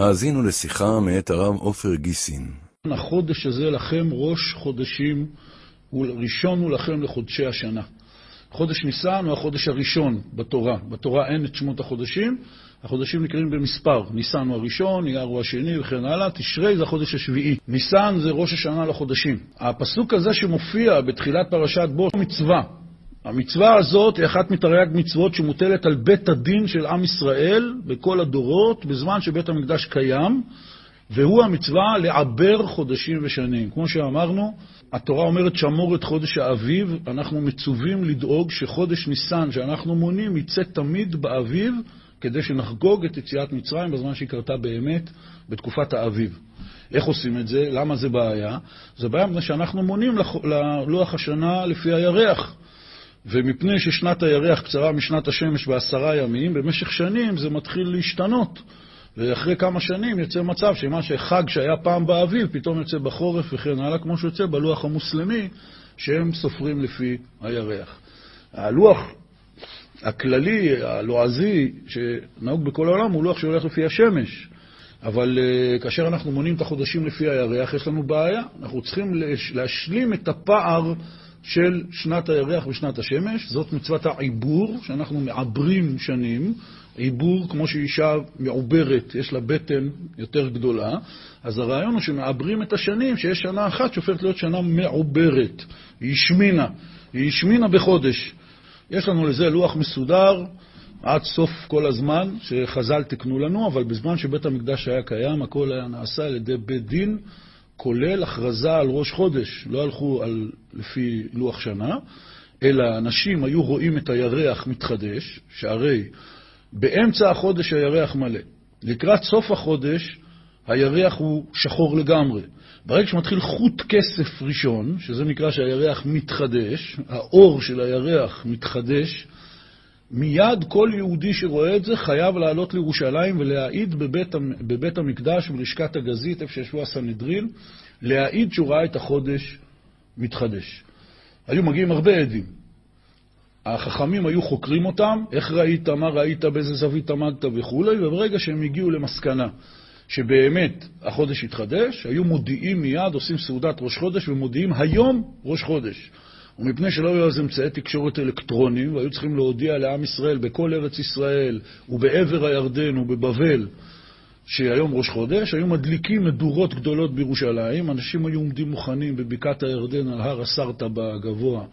האזינו לשיחה מאת הרב עופר גיסין. החודש הזה לכם ראש חודשים, ראשון הוא לכם לחודשי השנה. חודש ניסן הוא החודש הראשון בתורה. בתורה אין את שמות החודשים, החודשים נקראים במספר. ניסן הוא הראשון, אייר הוא השני וכן הלאה. תשרי זה החודש השביעי. ניסן זה ראש השנה לחודשים. הפסוק הזה שמופיע בתחילת פרשת בו מצווה. המצווה הזאת היא אחת מתרי"ג מצוות שמוטלת על בית הדין של עם ישראל בכל הדורות, בזמן שבית המקדש קיים, והוא המצווה לעבר חודשים ושנים. כמו שאמרנו, התורה אומרת שמור את חודש האביב, אנחנו מצווים לדאוג שחודש ניסן שאנחנו מונים יצא תמיד באביב, כדי שנחגוג את יציאת מצרים בזמן שהיא קרתה באמת בתקופת האביב. איך עושים את זה? למה זה בעיה? זה בעיה מפני שאנחנו מונים ללוח השנה לפי הירח. ומפני ששנת הירח קצרה משנת השמש בעשרה ימים, במשך שנים זה מתחיל להשתנות. ואחרי כמה שנים יוצא מצב שמה שחג שהיה פעם באביב, פתאום יוצא בחורף וכן הלאה, כמו שיוצא בלוח המוסלמי, שהם סופרים לפי הירח. הלוח הכללי, הלועזי, שנהוג בכל העולם, הוא לוח שהולך לפי השמש. אבל uh, כאשר אנחנו מונים את החודשים לפי הירח, יש לנו בעיה. אנחנו צריכים להשלים את הפער של שנת הירח ושנת השמש. זאת מצוות העיבור, שאנחנו מעברים שנים. עיבור, כמו שאישה מעוברת, יש לה בטן יותר גדולה, אז הרעיון הוא שמעברים את השנים, שיש שנה אחת שהופכת להיות שנה מעוברת. היא השמינה, היא השמינה בחודש. יש לנו לזה לוח מסודר עד סוף כל הזמן, שחז"ל תקנו לנו, אבל בזמן שבית המקדש היה קיים, הכל היה נעשה על ידי בית דין, כולל הכרזה על ראש חודש. לא הלכו על, לפי לוח שנה, אלא אנשים היו רואים את הירח מתחדש, שהרי באמצע החודש הירח מלא. לקראת סוף החודש הירח הוא שחור לגמרי. ברגע שמתחיל חוט כסף ראשון, שזה נקרא שהירח מתחדש, האור של הירח מתחדש, מיד כל יהודי שרואה את זה חייב לעלות לירושלים ולהעיד בבית, בבית המקדש, בלשכת הגזית, איפה שישבו הסנהדרין, להעיד שהוא ראה את החודש מתחדש. היו מגיעים הרבה עדים. החכמים היו חוקרים אותם, איך ראית, מה ראית, באיזה זווית עמדת וכולי, וברגע שהם הגיעו למסקנה שבאמת החודש התחדש, היו מודיעים מיד, עושים סעודת ראש חודש ומודיעים היום ראש חודש. ומפני שלא היו אז אמצעי תקשורת אלקטרוניים, והיו צריכים להודיע לעם ישראל בכל ארץ ישראל ובעבר הירדן ובבבל שהיום ראש חודש, היו מדליקים מדורות גדולות בירושלים, אנשים היו עומדים מוכנים בבקעת הירדן על הר הסרטבה הגבוה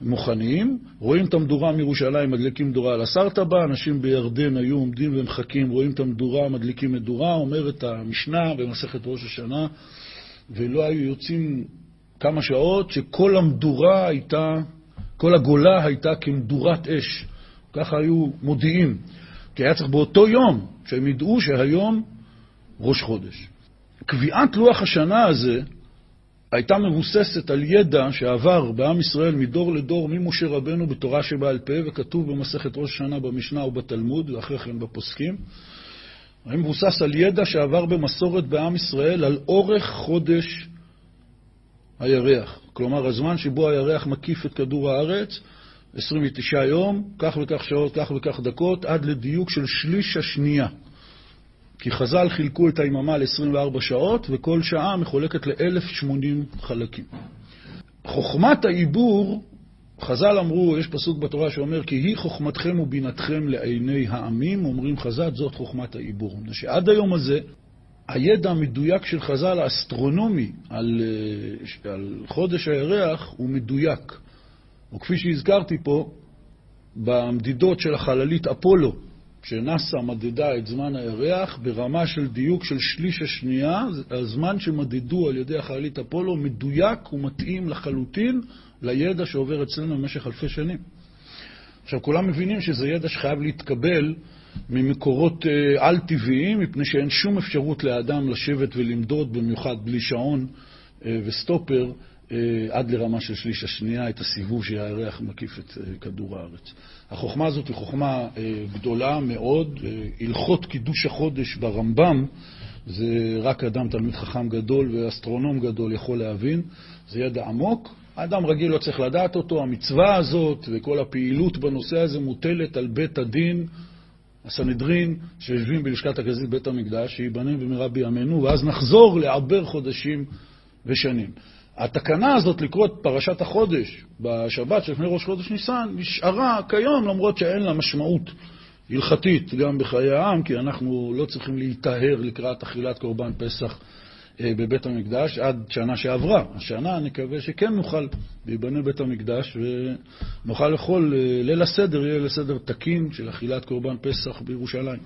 מוכנים, רואים את המדורה מירושלים, מדליקים מדורה על הסרטבה, אנשים בירדן היו עומדים ומחכים, רואים את המדורה, מדליקים מדורה, אומרת המשנה במסכת ראש השנה, ולא היו יוצאים כמה שעות שכל המדורה הייתה, כל הגולה הייתה כמדורת אש. ככה היו מודיעים. כי היה צריך באותו יום שהם ידעו שהיום ראש חודש. קביעת לוח השנה הזה הייתה מבוססת על ידע שעבר בעם ישראל מדור לדור ממשה רבנו בתורה שבעל פה, וכתוב במסכת ראש השנה במשנה ובתלמוד, ואחרי כן בפוסקים. היה מבוסס על ידע שעבר במסורת בעם ישראל על אורך חודש הירח. כלומר, הזמן שבו הירח מקיף את כדור הארץ, 29 יום, כך וכך שעות, כך וכך דקות, עד לדיוק של שליש השנייה. כי חז"ל חילקו את היממה ל-24 שעות, וכל שעה מחולקת ל-1080 חלקים. חוכמת העיבור, חז"ל אמרו, יש פסוק בתורה שאומר, כי היא חוכמתכם ובינתכם לעיני העמים, אומרים חז"ל, זאת חוכמת העיבור. שעד היום הזה, הידע המדויק של חז"ל האסטרונומי על, אה, על חודש הירח הוא מדויק. וכפי שהזכרתי פה, במדידות של החללית אפולו, שנאס"א מדדה את זמן הירח ברמה של דיוק של שליש השנייה, הזמן שמדדו על ידי החללית אפולו מדויק ומתאים לחלוטין לידע שעובר אצלנו במשך אלפי שנים. עכשיו, כולם מבינים שזה ידע שחייב להתקבל ממקורות אה, על-טבעיים, מפני שאין שום אפשרות לאדם לשבת ולמדוד, במיוחד בלי שעון אה, וסטופר, אה, עד לרמה של שליש השנייה את הסיבוב שהירח מקיף את אה, כדור הארץ. החוכמה הזאת היא חוכמה אה, גדולה מאוד. הלכות קידוש החודש ברמב"ם, זה רק אדם תלמיד חכם גדול ואסטרונום גדול יכול להבין. זה ידע עמוק. האדם רגיל לא צריך לדעת אותו. המצווה הזאת וכל הפעילות בנושא הזה מוטלת על בית הדין הסנהדרין שיושבים בלשכת הגזית בית המקדש, שייבנה במהרה בימינו, ואז נחזור לעבר חודשים ושנים. התקנה הזאת לקרוא את פרשת החודש בשבת שלפני ראש חודש ניסן נשארה כיום, למרות שאין לה משמעות הלכתית גם בחיי העם, כי אנחנו לא צריכים להיטהר לקראת אכילת קורבן פסח בבית המקדש עד שנה שעברה. השנה נקווה שכן נוכל להיבנה בית המקדש ונוכל לאכול אה, ליל הסדר, יהיה ליל סדר תקין של אכילת קורבן פסח בירושלים.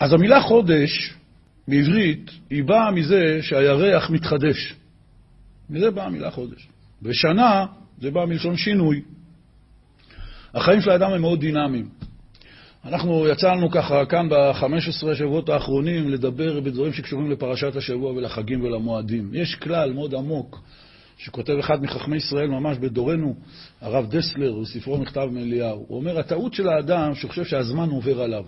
אז המילה חודש בעברית היא באה מזה שהירח מתחדש. מזה באה המילה חודש. ושנה זה בא מלשון שינוי. החיים של האדם הם מאוד דינמיים. אנחנו יצאנו ככה כאן ב-15 השבועות האחרונים לדבר בדברים שקשורים לפרשת השבוע ולחגים ולמועדים. יש כלל מאוד עמוק שכותב אחד מחכמי ישראל ממש בדורנו, הרב דסלר, בספרו מכתב מאליהו. הוא אומר, הטעות של האדם שחושב שהזמן עובר עליו.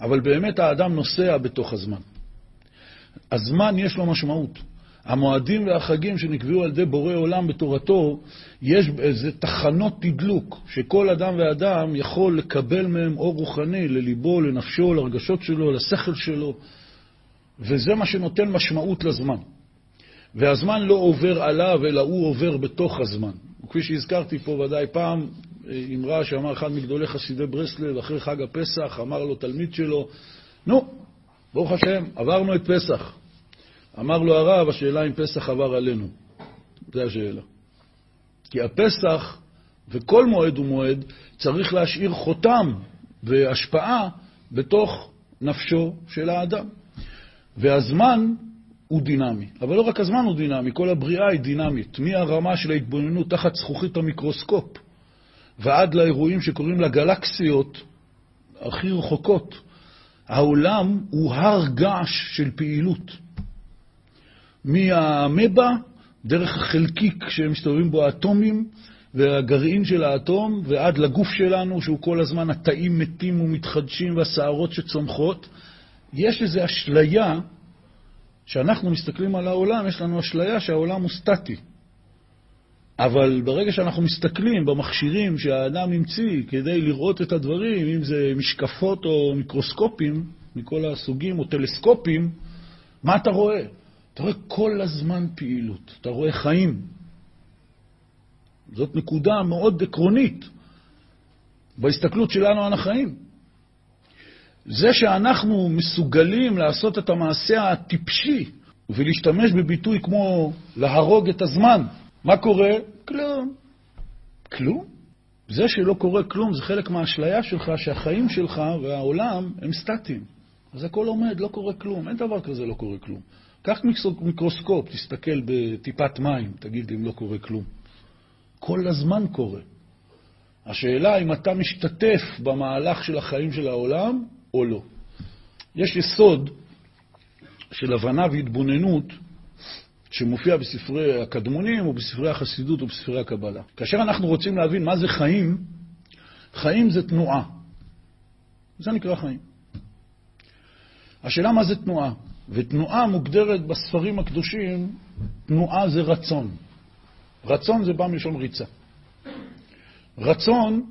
אבל באמת האדם נוסע בתוך הזמן. הזמן יש לו משמעות. המועדים והחגים שנקבעו על ידי בורא עולם בתורתו, יש איזה תחנות תדלוק, שכל אדם ואדם יכול לקבל מהם אור רוחני לליבו, לנפשו, לרגשות שלו, לשכל שלו, וזה מה שנותן משמעות לזמן. והזמן לא עובר עליו, אלא הוא עובר בתוך הזמן. וכפי שהזכרתי פה ודאי פעם, אמרה שאמר אחד מגדולי חסידי ברסלב, אחרי חג הפסח, אמר לו תלמיד שלו, נו, ברוך השם, עברנו את פסח. אמר לו הרב, השאלה אם פסח עבר עלינו. זו השאלה. כי הפסח וכל מועד ומועד צריך להשאיר חותם והשפעה בתוך נפשו של האדם. והזמן הוא דינמי. אבל לא רק הזמן הוא דינמי, כל הבריאה היא דינמית. מהרמה של ההתבוננות תחת זכוכית המיקרוסקופ ועד לאירועים שקוראים לגלקסיות הכי רחוקות, העולם הוא הר געש של פעילות. מהמבה, דרך החלקיק שמסתובבים בו האטומים והגרעין של האטום, ועד לגוף שלנו, שהוא כל הזמן התאים מתים ומתחדשים והשערות שצומחות, יש איזו אשליה, שאנחנו מסתכלים על העולם, יש לנו אשליה שהעולם הוא סטטי. אבל ברגע שאנחנו מסתכלים במכשירים שהאדם המציא כדי לראות את הדברים, אם זה משקפות או מיקרוסקופים מכל הסוגים או טלסקופים, מה אתה רואה? אתה רואה כל הזמן פעילות, אתה רואה חיים. זאת נקודה מאוד עקרונית בהסתכלות שלנו על החיים. זה שאנחנו מסוגלים לעשות את המעשה הטיפשי ולהשתמש בביטוי כמו להרוג את הזמן, מה קורה? כלום. כלום? זה שלא קורה כלום זה חלק מהאשליה שלך שהחיים שלך והעולם הם סטטיים. אז הכל עומד, לא קורה כלום, אין דבר כזה לא קורה כלום. קח מיקרוסקופ, תסתכל בטיפת מים, תגיד אם לא קורה כלום. כל הזמן קורה. השאלה אם אתה משתתף במהלך של החיים של העולם או לא. יש יסוד של הבנה והתבוננות שמופיע בספרי הקדמונים או בספרי החסידות או בספרי הקבלה. כאשר אנחנו רוצים להבין מה זה חיים, חיים זה תנועה. זה נקרא חיים. השאלה מה זה תנועה. ותנועה מוגדרת בספרים הקדושים, תנועה זה רצון. רצון זה בא מלשון ריצה. רצון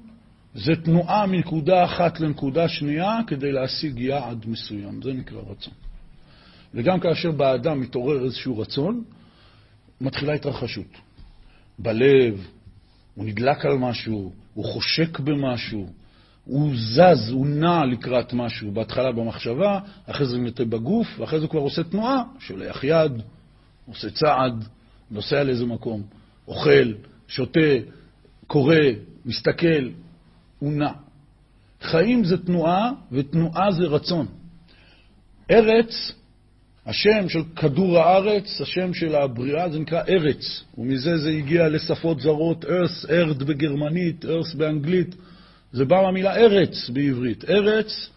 זה תנועה מנקודה אחת לנקודה שנייה כדי להשיג יעד מסוים, זה נקרא רצון. וגם כאשר באדם מתעורר איזשהו רצון, מתחילה התרחשות. בלב, הוא נדלק על משהו, הוא חושק במשהו, הוא זז, הוא נע לקראת משהו, בהתחלה במחשבה, אחרי זה נטה בגוף, ואחרי זה הוא כבר עושה תנועה, שולח יד, עושה צעד, נוסע לאיזה מקום, אוכל, שותה, קורא, מסתכל, הוא נע. חיים זה תנועה, ותנועה זה רצון. ארץ, השם של כדור הארץ, השם של הבריאה, זה נקרא ארץ, ומזה זה הגיע לשפות זרות, earth, earth בגרמנית, earth באנגלית. זה בא מהמילה ארץ בעברית. ארץ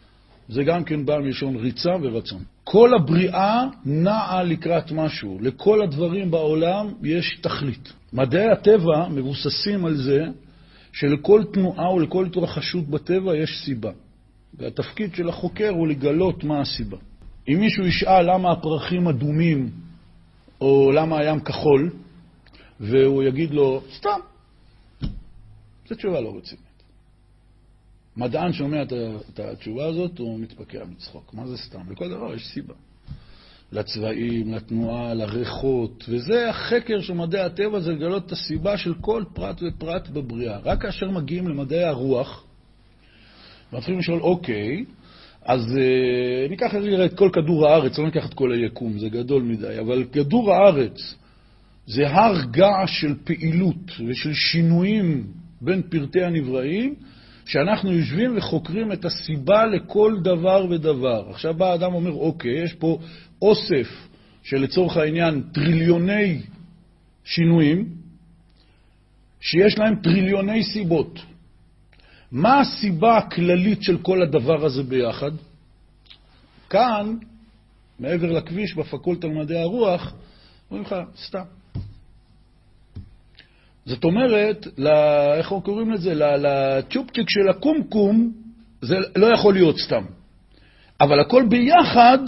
זה גם כן בא מלשון ריצה ורצון. כל הבריאה נעה לקראת משהו. לכל הדברים בעולם יש תכלית. מדעי הטבע מבוססים על זה שלכל תנועה ולכל התרחשות בטבע יש סיבה. והתפקיד של החוקר הוא לגלות מה הסיבה. אם מישהו ישאל למה הפרחים אדומים או למה הים כחול, והוא יגיד לו, סתם. זו תשובה לא רצינית. מדען שומע את התשובה הזאת, הוא מתפקע מצחוק. מה זה סתם? לכל דבר יש סיבה. לצבעים, לתנועה, לריחות, וזה החקר של מדעי הטבע, זה לגלות את הסיבה של כל פרט ופרט בבריאה. רק כאשר מגיעים למדעי הרוח, מתחילים לשאול, אוקיי, אז uh, ניקח את כל כדור הארץ, לא ניקח את כל היקום, זה גדול מדי, אבל כדור הארץ זה הר געש של פעילות ושל שינויים בין פרטי הנבראים, שאנחנו יושבים וחוקרים את הסיבה לכל דבר ודבר. עכשיו בא האדם ואומר, אוקיי, יש פה אוסף שלצורך העניין טריליוני שינויים, שיש להם טריליוני סיבות. מה הסיבה הכללית של כל הדבר הזה ביחד? כאן, מעבר לכביש, בפקולטה למדעי הרוח, אומרים לך, סתם. זאת אומרת, איך קוראים לזה? לצ'ופצ'יק של הקומקום, זה לא יכול להיות סתם. אבל הכל ביחד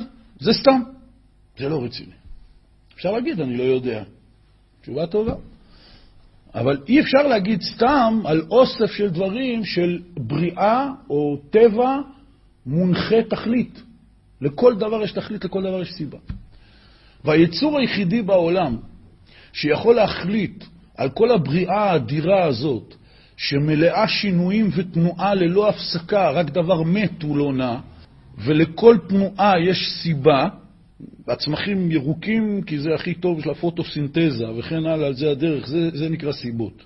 זה סתם. זה לא רציני. אפשר להגיד, אני לא יודע. תשובה טובה. אבל אי אפשר להגיד סתם על אוסף של דברים של בריאה או טבע מונחה תכלית. לכל דבר יש תכלית, לכל דבר יש סיבה. והיצור היחידי בעולם שיכול להחליט על כל הבריאה האדירה הזאת, שמלאה שינויים ותנועה ללא הפסקה, רק דבר מת הוא לא נע, ולכל תנועה יש סיבה, הצמחים ירוקים כי זה הכי טוב של הפוטוסינתזה וכן הלאה, על זה הדרך, זה, זה נקרא סיבות.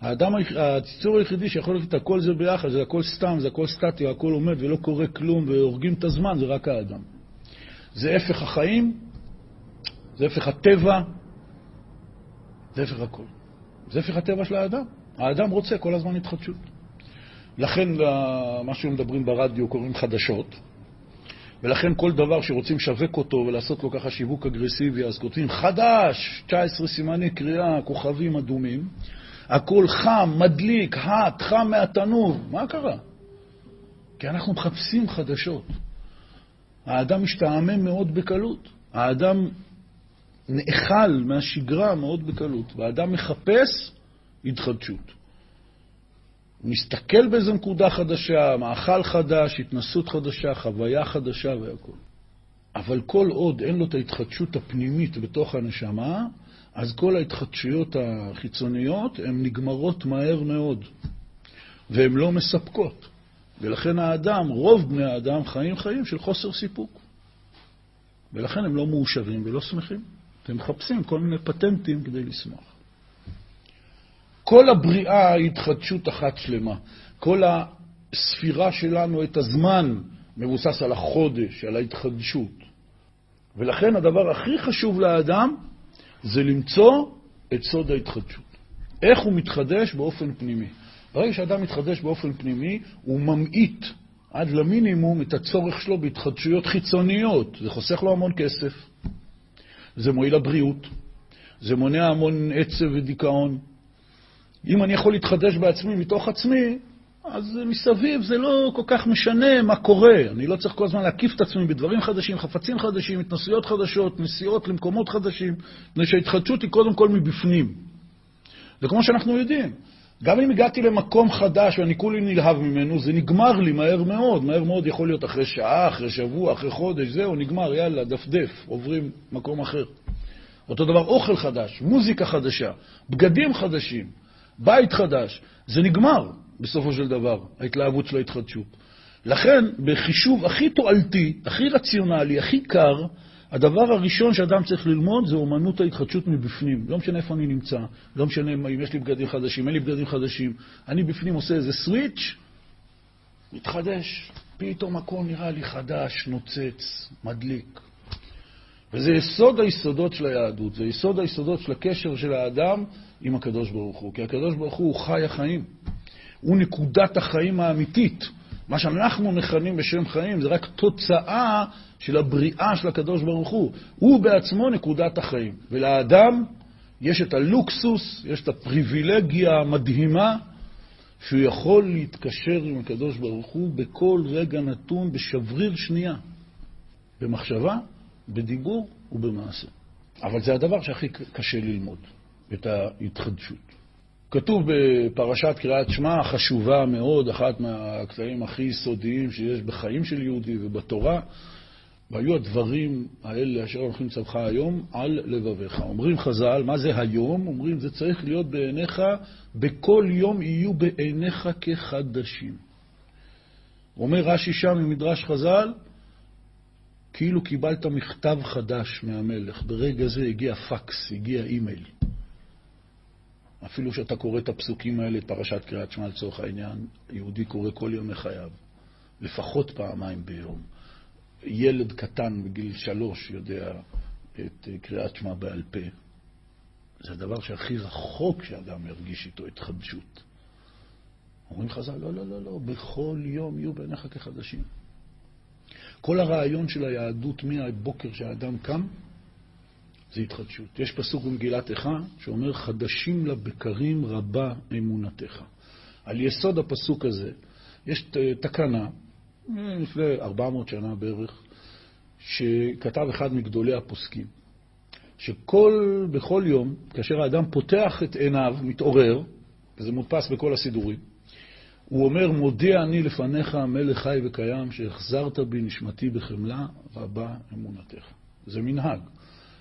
האדם, הציצור היחידי שיכול לתת את הכל זה ביחד, זה הכל סתם, זה הכל סטטי, הכל עומד ולא קורה כלום והורגים את הזמן, זה רק האדם. זה הפך החיים, זה הפך הטבע, זה הפך הכל. זה הפך הטבע של האדם. האדם רוצה כל הזמן התחדשות. לכן מה שמדברים ברדיו קוראים חדשות, ולכן כל דבר שרוצים לשווק אותו ולעשות לו ככה שיווק אגרסיבי, אז כותבים חדש, 19 סימני קריאה, כוכבים אדומים, הכל חם, מדליק, האט, חם מהתנור. מה קרה? כי אנחנו מחפשים חדשות. האדם משתעמם מאוד בקלות. האדם נאכל מהשגרה מאוד בקלות, והאדם מחפש התחדשות. הוא מסתכל באיזו נקודה חדשה, מאכל חדש, התנסות חדשה, חוויה חדשה והכול. אבל כל עוד אין לו את ההתחדשות הפנימית בתוך הנשמה, אז כל ההתחדשויות החיצוניות הן נגמרות מהר מאוד, והן לא מספקות. ולכן האדם, רוב בני האדם, חיים חיים של חוסר סיפוק. ולכן הם לא מאושרים ולא שמחים. אתם מחפשים כל מיני פטנטים כדי לשמוח. כל הבריאה היא התחדשות אחת שלמה. כל הספירה שלנו, את הזמן, מבוסס על החודש, על ההתחדשות. ולכן הדבר הכי חשוב לאדם זה למצוא את סוד ההתחדשות. איך הוא מתחדש באופן פנימי. ברגע שאדם מתחדש באופן פנימי, הוא ממעיט עד למינימום את הצורך שלו בהתחדשויות חיצוניות. זה חוסך לו המון כסף, זה מועיל לבריאות, זה מונע המון עצב ודיכאון. אם אני יכול להתחדש בעצמי מתוך עצמי, אז מסביב זה לא כל כך משנה מה קורה. אני לא צריך כל הזמן להקיף את עצמי בדברים חדשים, חפצים חדשים, התנסויות חדשות, נסיעות למקומות חדשים, מפני שההתחדשות היא קודם כל מבפנים. וכמו שאנחנו יודעים, גם אם הגעתי למקום חדש ואני כולי נלהב ממנו, זה נגמר לי מהר מאוד. מהר מאוד יכול להיות אחרי שעה, אחרי שבוע, אחרי חודש, זהו, נגמר, יאללה, דפדף, עוברים מקום אחר. אותו דבר, אוכל חדש, מוזיקה חדשה, בגדים חדשים, בית חדש, זה נגמר בסופו של דבר, ההתלהבות של ההתחדשות. לכן, בחישוב הכי תועלתי, הכי רציונלי, הכי קר, הדבר הראשון שאדם צריך ללמוד זה אומנות ההתחדשות מבפנים. לא משנה איפה אני נמצא, לא משנה אם יש לי בגדים חדשים, אין לי בגדים חדשים. אני בפנים עושה איזה סוויץ', מתחדש. פתאום הכל נראה לי חדש, נוצץ, מדליק. וזה יסוד היסודות של היהדות, זה יסוד היסודות של הקשר של האדם עם הקדוש ברוך הוא. כי הקדוש ברוך הוא חי החיים. הוא נקודת החיים האמיתית. מה שאנחנו מכנים בשם חיים זה רק תוצאה של הבריאה של הקדוש ברוך הוא. הוא בעצמו נקודת החיים. ולאדם יש את הלוקסוס, יש את הפריבילגיה המדהימה, שהוא יכול להתקשר עם הקדוש ברוך הוא בכל רגע נתון, בשבריר שנייה, במחשבה, בדיבור ובמעשה. אבל זה הדבר שהכי קשה ללמוד, את ההתחדשות. כתוב בפרשת קריאת שמע, חשובה מאוד, אחת מהקטעים הכי יסודיים שיש בחיים של יהודי ובתורה, והיו הדברים האלה אשר הולכים צווך היום על לבביך. אומרים חז"ל, מה זה היום? אומרים, זה צריך להיות בעיניך, בכל יום יהיו בעיניך כחדשים. אומר רש"י שם ממדרש חז"ל, כאילו קיבלת מכתב חדש מהמלך. ברגע זה הגיע פקס, הגיע אימייל. אפילו שאתה קורא את הפסוקים האלה, את פרשת קריאת שמע לצורך העניין, יהודי קורא כל יום מחייו, לפחות פעמיים ביום. ילד קטן בגיל שלוש יודע את קריאת שמע בעל פה. זה הדבר שהכי רחוק שאדם ירגיש איתו התחדשות. אומרים חז"ל, לא, לא, לא, לא, בכל יום יהיו בעיניך כחדשים. כל הרעיון של היהדות מהבוקר שהאדם קם, זה התחדשות. יש פסוק במגילת איכה שאומר, חדשים לבקרים רבה אמונתך. על יסוד הפסוק הזה יש תקנה, לפני 400 שנה בערך, שכתב אחד מגדולי הפוסקים, שבכל יום, כאשר האדם פותח את עיניו, מתעורר, וזה מודפס בכל הסידורים, הוא אומר, מודה אני לפניך, מלך חי וקיים, שהחזרת בי נשמתי בחמלה, רבה אמונתך. זה מנהג,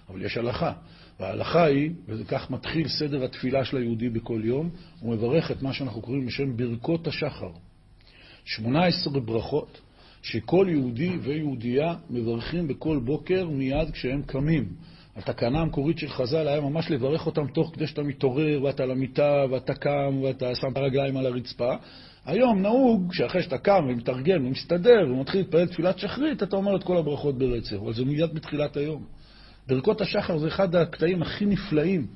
אבל יש הלכה. וההלכה היא, וכך מתחיל סדר התפילה של היהודי בכל יום, הוא מברך את מה שאנחנו קוראים בשם ברכות השחר. 18 ברכות שכל יהודי ויהודייה מברכים בכל בוקר מיד כשהם קמים. התקנה המקורית של חז"ל היה ממש לברך אותם תוך כדי שאתה מתעורר, ואתה על המיטה, ואתה קם, ואתה שם את הרגליים על הרצפה. היום נהוג שאחרי שאתה קם ומתארגן ומסתדר ומתחיל להתפלל תפילת שחרית, אתה אומר את כל הברכות ברצף, אבל זה מיד בתחילת היום. ברכות השחר זה אחד הקטעים הכי נפלאים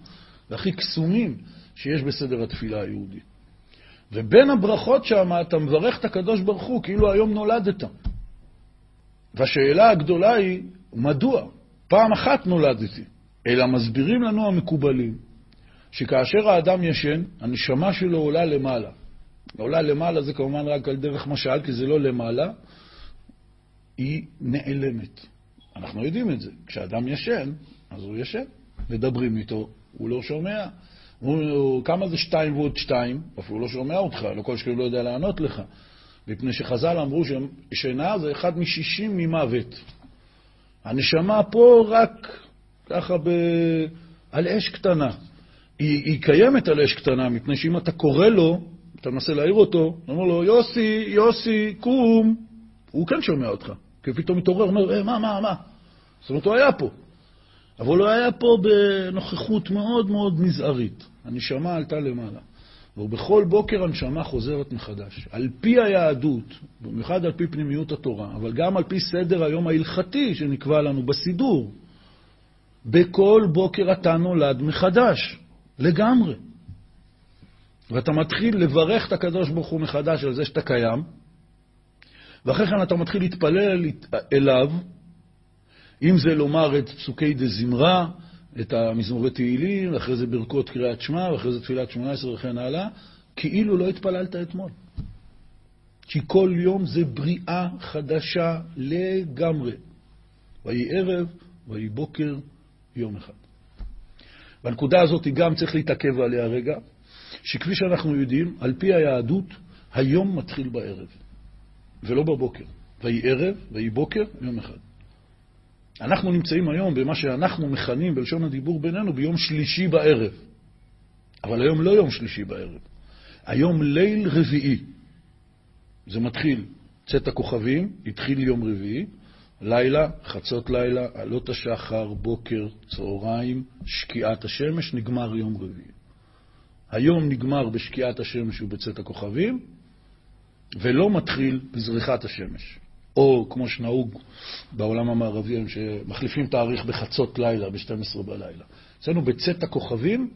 והכי קסומים שיש בסדר התפילה היהודי. ובין הברכות שם אתה מברך את הקדוש ברוך הוא כאילו היום נולדת. והשאלה הגדולה היא, מדוע? פעם אחת נולדתי. אלא מסבירים לנו המקובלים שכאשר האדם ישן, הנשמה שלו עולה למעלה. עולה למעלה זה כמובן רק על דרך משל, כי זה לא למעלה, היא נעלמת. אנחנו יודעים את זה. כשאדם ישן, אז הוא ישן. מדברים איתו, הוא לא שומע. כמה זה שתיים ועוד שתיים? אפילו לא שומע אותך, לא כל שכן לא יודע לענות לך. מפני שחז"ל אמרו ששינה זה אחד משישים ממוות. הנשמה פה רק ככה ב... על אש קטנה. היא, היא קיימת על אש קטנה, מפני שאם אתה קורא לו, אתה מנסה להעיר אותו, אתה אומר לו, יוסי, יוסי, קום. הוא כן שומע אותך. כי פתאום מתעורר, אומר, אה, מה, מה, מה? זאת אומרת, הוא היה פה. אבל הוא היה פה בנוכחות מאוד מאוד מזערית. הנשמה עלתה למעלה. ובכל בוקר הנשמה חוזרת מחדש. על פי היהדות, במיוחד על פי פנימיות התורה, אבל גם על פי סדר היום ההלכתי שנקבע לנו בסידור, בכל בוקר אתה נולד מחדש, לגמרי. ואתה מתחיל לברך את הקדוש ברוך הוא מחדש על זה שאתה קיים, ואחרי כן אתה מתחיל להתפלל אליו, אם זה לומר את פסוקי דה זמרה, את המזמורי תהילים, ואחרי זה ברכות קריאת שמע, ואחרי זה תפילת שמונה עשרה וכן הלאה, כאילו לא התפללת אתמול. כי כל יום זה בריאה חדשה לגמרי. ויהי ערב, ויהי בוקר, יום אחד. והנקודה הזאת גם צריך להתעכב עליה רגע, שכפי שאנחנו יודעים, על פי היהדות, היום מתחיל בערב, ולא בבוקר. ויהי ערב, ויהי בוקר, יום אחד. אנחנו נמצאים היום במה שאנחנו מכנים בלשון הדיבור בינינו ביום שלישי בערב. אבל היום לא יום שלישי בערב, היום ליל רביעי. זה מתחיל, צאת הכוכבים, התחיל יום רביעי, לילה, חצות לילה, עלות השחר, בוקר, צהריים, שקיעת השמש, נגמר יום רביעי. היום נגמר בשקיעת השמש ובצאת הכוכבים, ולא מתחיל בזריחת השמש. או כמו שנהוג בעולם המערבי, שמחליפים תאריך בחצות לילה, ב-12 בלילה. אצלנו בצאת הכוכבים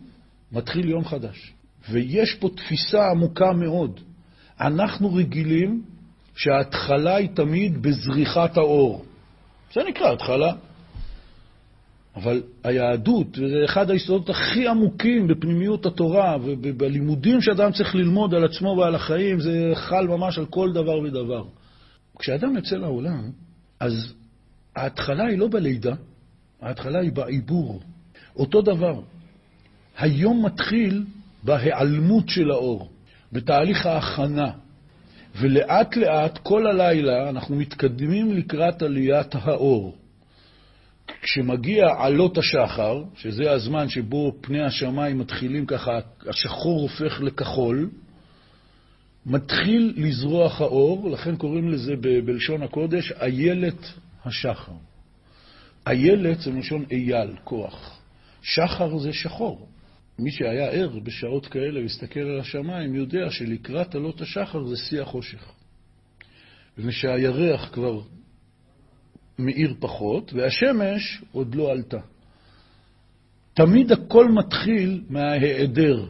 מתחיל יום חדש. ויש פה תפיסה עמוקה מאוד. אנחנו רגילים שההתחלה היא תמיד בזריחת האור. זה נקרא התחלה. אבל היהדות, וזה אחד היסודות הכי עמוקים בפנימיות התורה ובלימודים שאדם צריך ללמוד על עצמו ועל החיים, זה חל ממש על כל דבר ודבר. כשאדם יוצא לעולם, אז ההתחלה היא לא בלידה, ההתחלה היא בעיבור. אותו דבר, היום מתחיל בהיעלמות של האור, בתהליך ההכנה. ולאט לאט, כל הלילה, אנחנו מתקדמים לקראת עליית האור. כשמגיע עלות השחר, שזה הזמן שבו פני השמיים מתחילים ככה, השחור הופך לכחול, מתחיל לזרוח האור, לכן קוראים לזה בלשון הקודש איילת השחר. איילת זה מלשון אייל, כוח. שחר זה שחור. מי שהיה ער בשעות כאלה והסתכל על השמיים יודע שלקראת עלות השחר זה שיא החושך. ושהירח כבר מאיר פחות, והשמש עוד לא עלתה. תמיד הכל מתחיל מההיעדר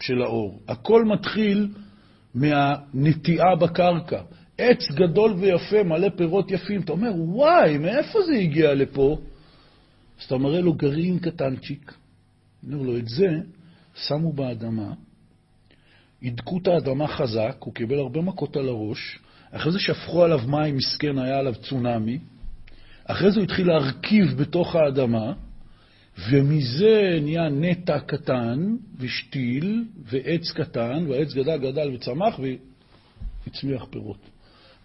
של האור. הכל מתחיל מהנטיעה בקרקע. עץ גדול ויפה, מלא פירות יפים. אתה אומר, וואי, מאיפה זה הגיע לפה? אז אתה מראה לו גרעין קטנצ'יק. אומר לו, את זה שמו באדמה, הידקו את האדמה חזק, הוא קיבל הרבה מכות על הראש, אחרי זה שפכו עליו מים, מסכן, היה עליו צונאמי, אחרי זה הוא התחיל להרכיב בתוך האדמה, ומזה נהיה נטע קטן ושתיל ועץ קטן, והעץ גדל, גדל וצמח והצמיח פירות.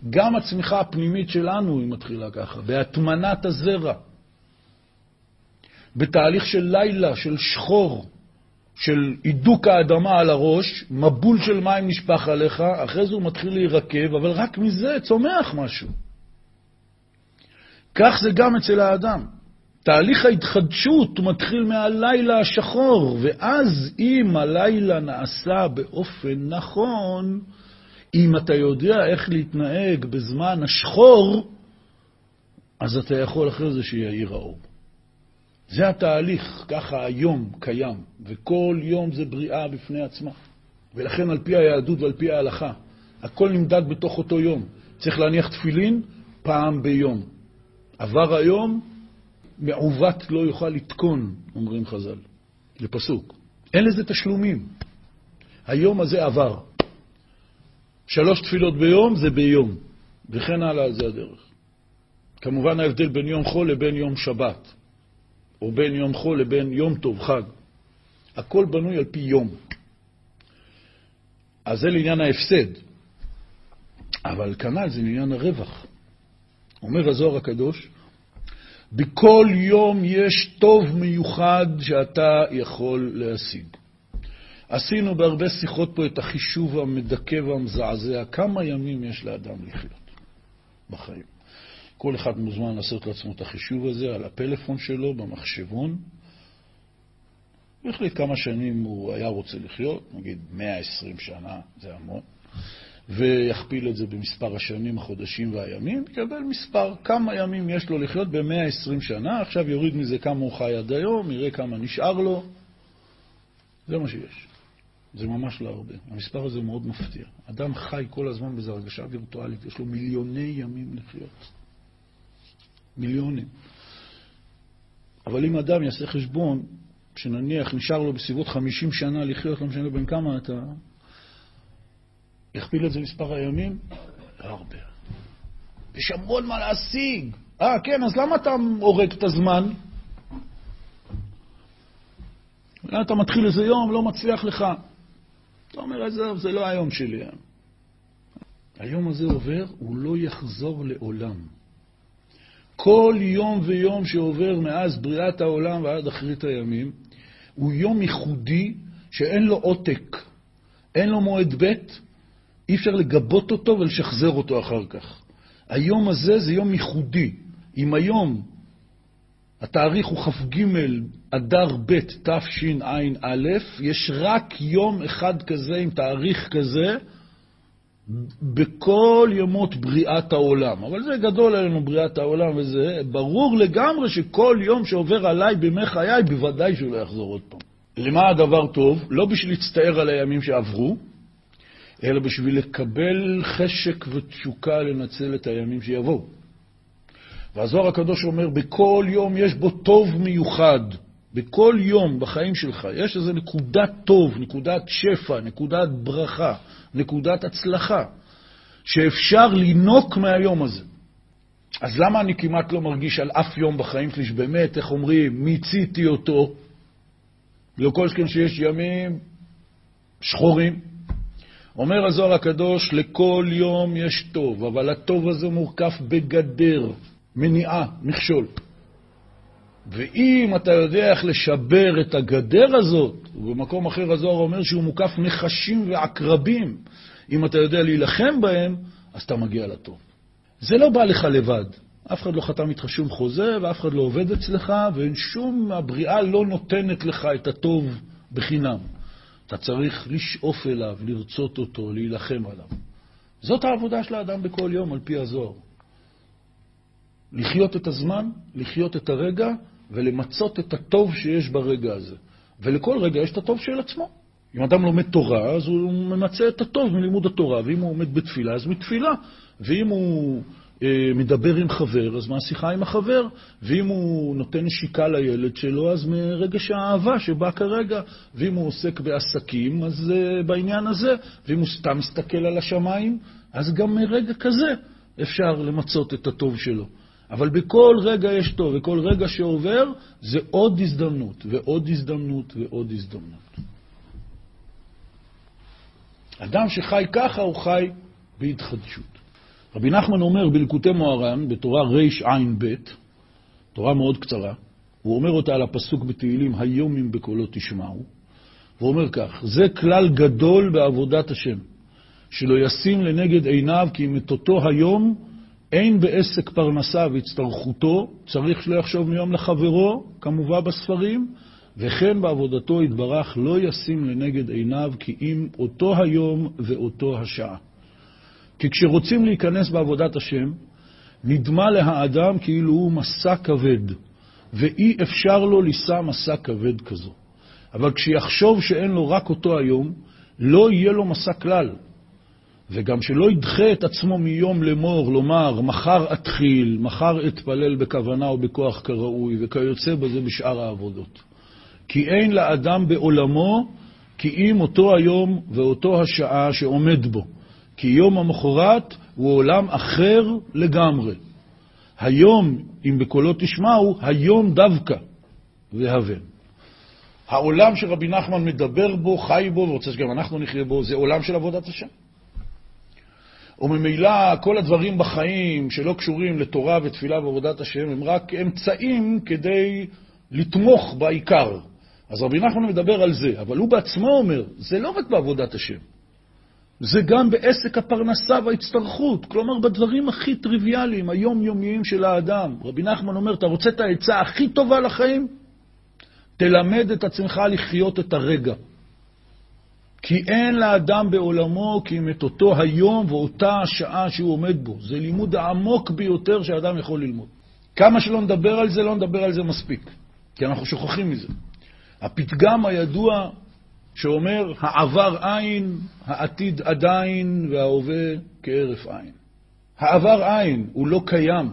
גם הצמיחה הפנימית שלנו היא מתחילה ככה, בהטמנת הזרע, בתהליך של לילה, של שחור, של הידוק האדמה על הראש, מבול של מים נשפך עליך, אחרי זה הוא מתחיל להירקב, אבל רק מזה צומח משהו. כך זה גם אצל האדם. תהליך ההתחדשות מתחיל מהלילה השחור, ואז אם הלילה נעשה באופן נכון, אם אתה יודע איך להתנהג בזמן השחור, אז אתה יכול אחרי זה שיעיר האור. זה התהליך, ככה היום קיים, וכל יום זה בריאה בפני עצמה. ולכן על פי היהדות ועל פי ההלכה, הכל נמדד בתוך אותו יום. צריך להניח תפילין פעם ביום. עבר היום, מעוות לא יוכל לתקון, אומרים חז"ל. זה פסוק. אין לזה תשלומים. היום הזה עבר. שלוש תפילות ביום זה ביום, וכן הלאה זה הדרך. כמובן ההבדל בין יום חול לבין יום שבת, או בין יום חול לבין יום טוב, חג. הכל בנוי על פי יום. אז זה לעניין ההפסד. אבל כנ"ל זה לעניין הרווח. אומר הזוהר הקדוש, בכל יום יש טוב מיוחד שאתה יכול להשיג. עשינו בהרבה שיחות פה את החישוב המדכא והמזעזע, כמה ימים יש לאדם לחיות בחיים. כל אחד מוזמן לעשות לעצמו את החישוב הזה על הפלאפון שלו, במחשבון. הוא החליט כמה שנים הוא היה רוצה לחיות, נגיד 120 שנה, זה המון. ויכפיל את זה במספר השנים, החודשים והימים, יקבל מספר, כמה ימים יש לו לחיות ב-120 שנה, עכשיו יוריד מזה כמה הוא חי עד היום, יראה כמה נשאר לו. זה מה שיש. זה ממש לא הרבה. המספר הזה מאוד מפתיע. אדם חי כל הזמן באיזו הרגשה וירטואלית, יש לו מיליוני ימים לחיות. מיליונים. אבל אם אדם יעשה חשבון, שנניח נשאר לו בסביבות 50 שנה לחיות, לא משנה בין כמה אתה, יכפיל את זה מספר הימים? לא הרבה. יש המון מה להשיג. אה, כן, אז למה אתה הורג את הזמן? אתה מתחיל איזה יום, לא מצליח לך. אתה אומר, עזוב, זה לא היום שלי. היום הזה עובר, הוא לא יחזור לעולם. כל יום ויום שעובר מאז בריאת העולם ועד אחרית הימים, הוא יום ייחודי שאין לו עותק, אין לו מועד ב', אי אפשר לגבות אותו ולשחזר אותו אחר כך. היום הזה זה יום ייחודי. אם היום התאריך הוא כ"ג אדר ב' תשע"א, יש רק יום אחד כזה עם תאריך כזה בכל ימות בריאת העולם. אבל זה גדול עלינו בריאת העולם וזה, ברור לגמרי שכל יום שעובר עליי בימי חיי, בוודאי שהוא לא יחזור עוד פעם. למה הדבר טוב? לא בשביל להצטער על הימים שעברו, אלא בשביל לקבל חשק ותשוקה לנצל את הימים שיבואו. והזוהר הקדוש אומר, בכל יום יש בו טוב מיוחד. בכל יום בחיים שלך יש איזו נקודת טוב, נקודת שפע, נקודת ברכה, נקודת הצלחה, שאפשר לינוק מהיום הזה. אז למה אני כמעט לא מרגיש על אף יום בחיים שלי שבאמת, איך אומרים, מיציתי אותו? לא כל שכן שיש ימים שחורים. אומר הזוהר הקדוש, לכל יום יש טוב, אבל הטוב הזה מורכב בגדר, מניעה, מכשול. ואם אתה יודע איך לשבר את הגדר הזאת, ובמקום אחר הזוהר אומר שהוא מוקף נחשים ועקרבים, אם אתה יודע להילחם בהם, אז אתה מגיע לטוב. זה לא בא לך לבד. אף אחד לא חתם איתך שום חוזה, ואף אחד לא עובד אצלך, ואין שום, הבריאה לא נותנת לך את הטוב בחינם. אתה צריך לשאוף אליו, לרצות אותו, להילחם עליו. זאת העבודה של האדם בכל יום, על פי הזוהר. לחיות את הזמן, לחיות את הרגע, ולמצות את הטוב שיש ברגע הזה. ולכל רגע יש את הטוב של עצמו. אם אדם לומד תורה, אז הוא ממצה את הטוב מלימוד התורה, ואם הוא עומד בתפילה, אז מתפילה. ואם הוא מדבר עם חבר, אז מהשיחה עם החבר, ואם הוא נותן נשיקה לילד שלו, אז מרגש האהבה שבא כרגע, ואם הוא עוסק בעסקים, אז אה, בעניין הזה, ואם הוא סתם מסתכל על השמיים, אז גם מרגע כזה אפשר למצות את הטוב שלו. אבל בכל רגע יש טוב, וכל רגע שעובר זה עוד הזדמנות, ועוד הזדמנות, ועוד הזדמנות. אדם שחי ככה, הוא חי בהתחדשות. רבי נחמן אומר בלקוטי מוהר"ן, בתורה רע"ב, תורה מאוד קצרה, הוא אומר אותה על הפסוק בתהילים, היום אם בקולו תשמעו, הוא אומר כך, זה כלל גדול בעבודת השם, שלא ישים לנגד עיניו כי אם את אותו היום אין בעסק פרנסה והצטרכותו, צריך שלא יחשוב מיום לחברו, כמובן בספרים, וכן בעבודתו יתברך לא ישים לנגד עיניו כי אם אותו היום ואותו השעה. כי כשרוצים להיכנס בעבודת השם, נדמה להאדם כאילו הוא מסע כבד, ואי אפשר לו לישא מסע כבד כזו. אבל כשיחשוב שאין לו רק אותו היום, לא יהיה לו מסע כלל. וגם שלא ידחה את עצמו מיום לאמור, לומר, מחר אתחיל, מחר אתפלל בכוונה או בכוח כראוי, וכיוצא בזה בשאר העבודות. כי אין לאדם בעולמו כי אם אותו היום ואותו השעה שעומד בו. כי יום המחרת הוא עולם אחר לגמרי. היום, אם בקולו תשמעו, היום דווקא והבן. העולם שרבי נחמן מדבר בו, חי בו, ורוצה שגם אנחנו נחיה בו, זה עולם של עבודת השם. וממילא כל הדברים בחיים שלא קשורים לתורה ותפילה ועבודת השם הם רק אמצעים כדי לתמוך בעיקר. אז רבי נחמן מדבר על זה, אבל הוא בעצמו אומר, זה לא רק בעבודת השם. זה גם בעסק הפרנסה וההצטרכות, כלומר בדברים הכי טריוויאליים, היומיומיים של האדם. רבי נחמן אומר, אתה רוצה את העצה הכי טובה לחיים? תלמד את עצמך לחיות את הרגע. כי אין לאדם בעולמו כי אם את אותו היום ואותה השעה שהוא עומד בו. זה לימוד העמוק ביותר שאדם יכול ללמוד. כמה שלא נדבר על זה, לא נדבר על זה מספיק, כי אנחנו שוכחים מזה. הפתגם הידוע שאומר, העבר אין, העתיד עדיין, וההווה כהרף עין. העבר אין, הוא לא קיים.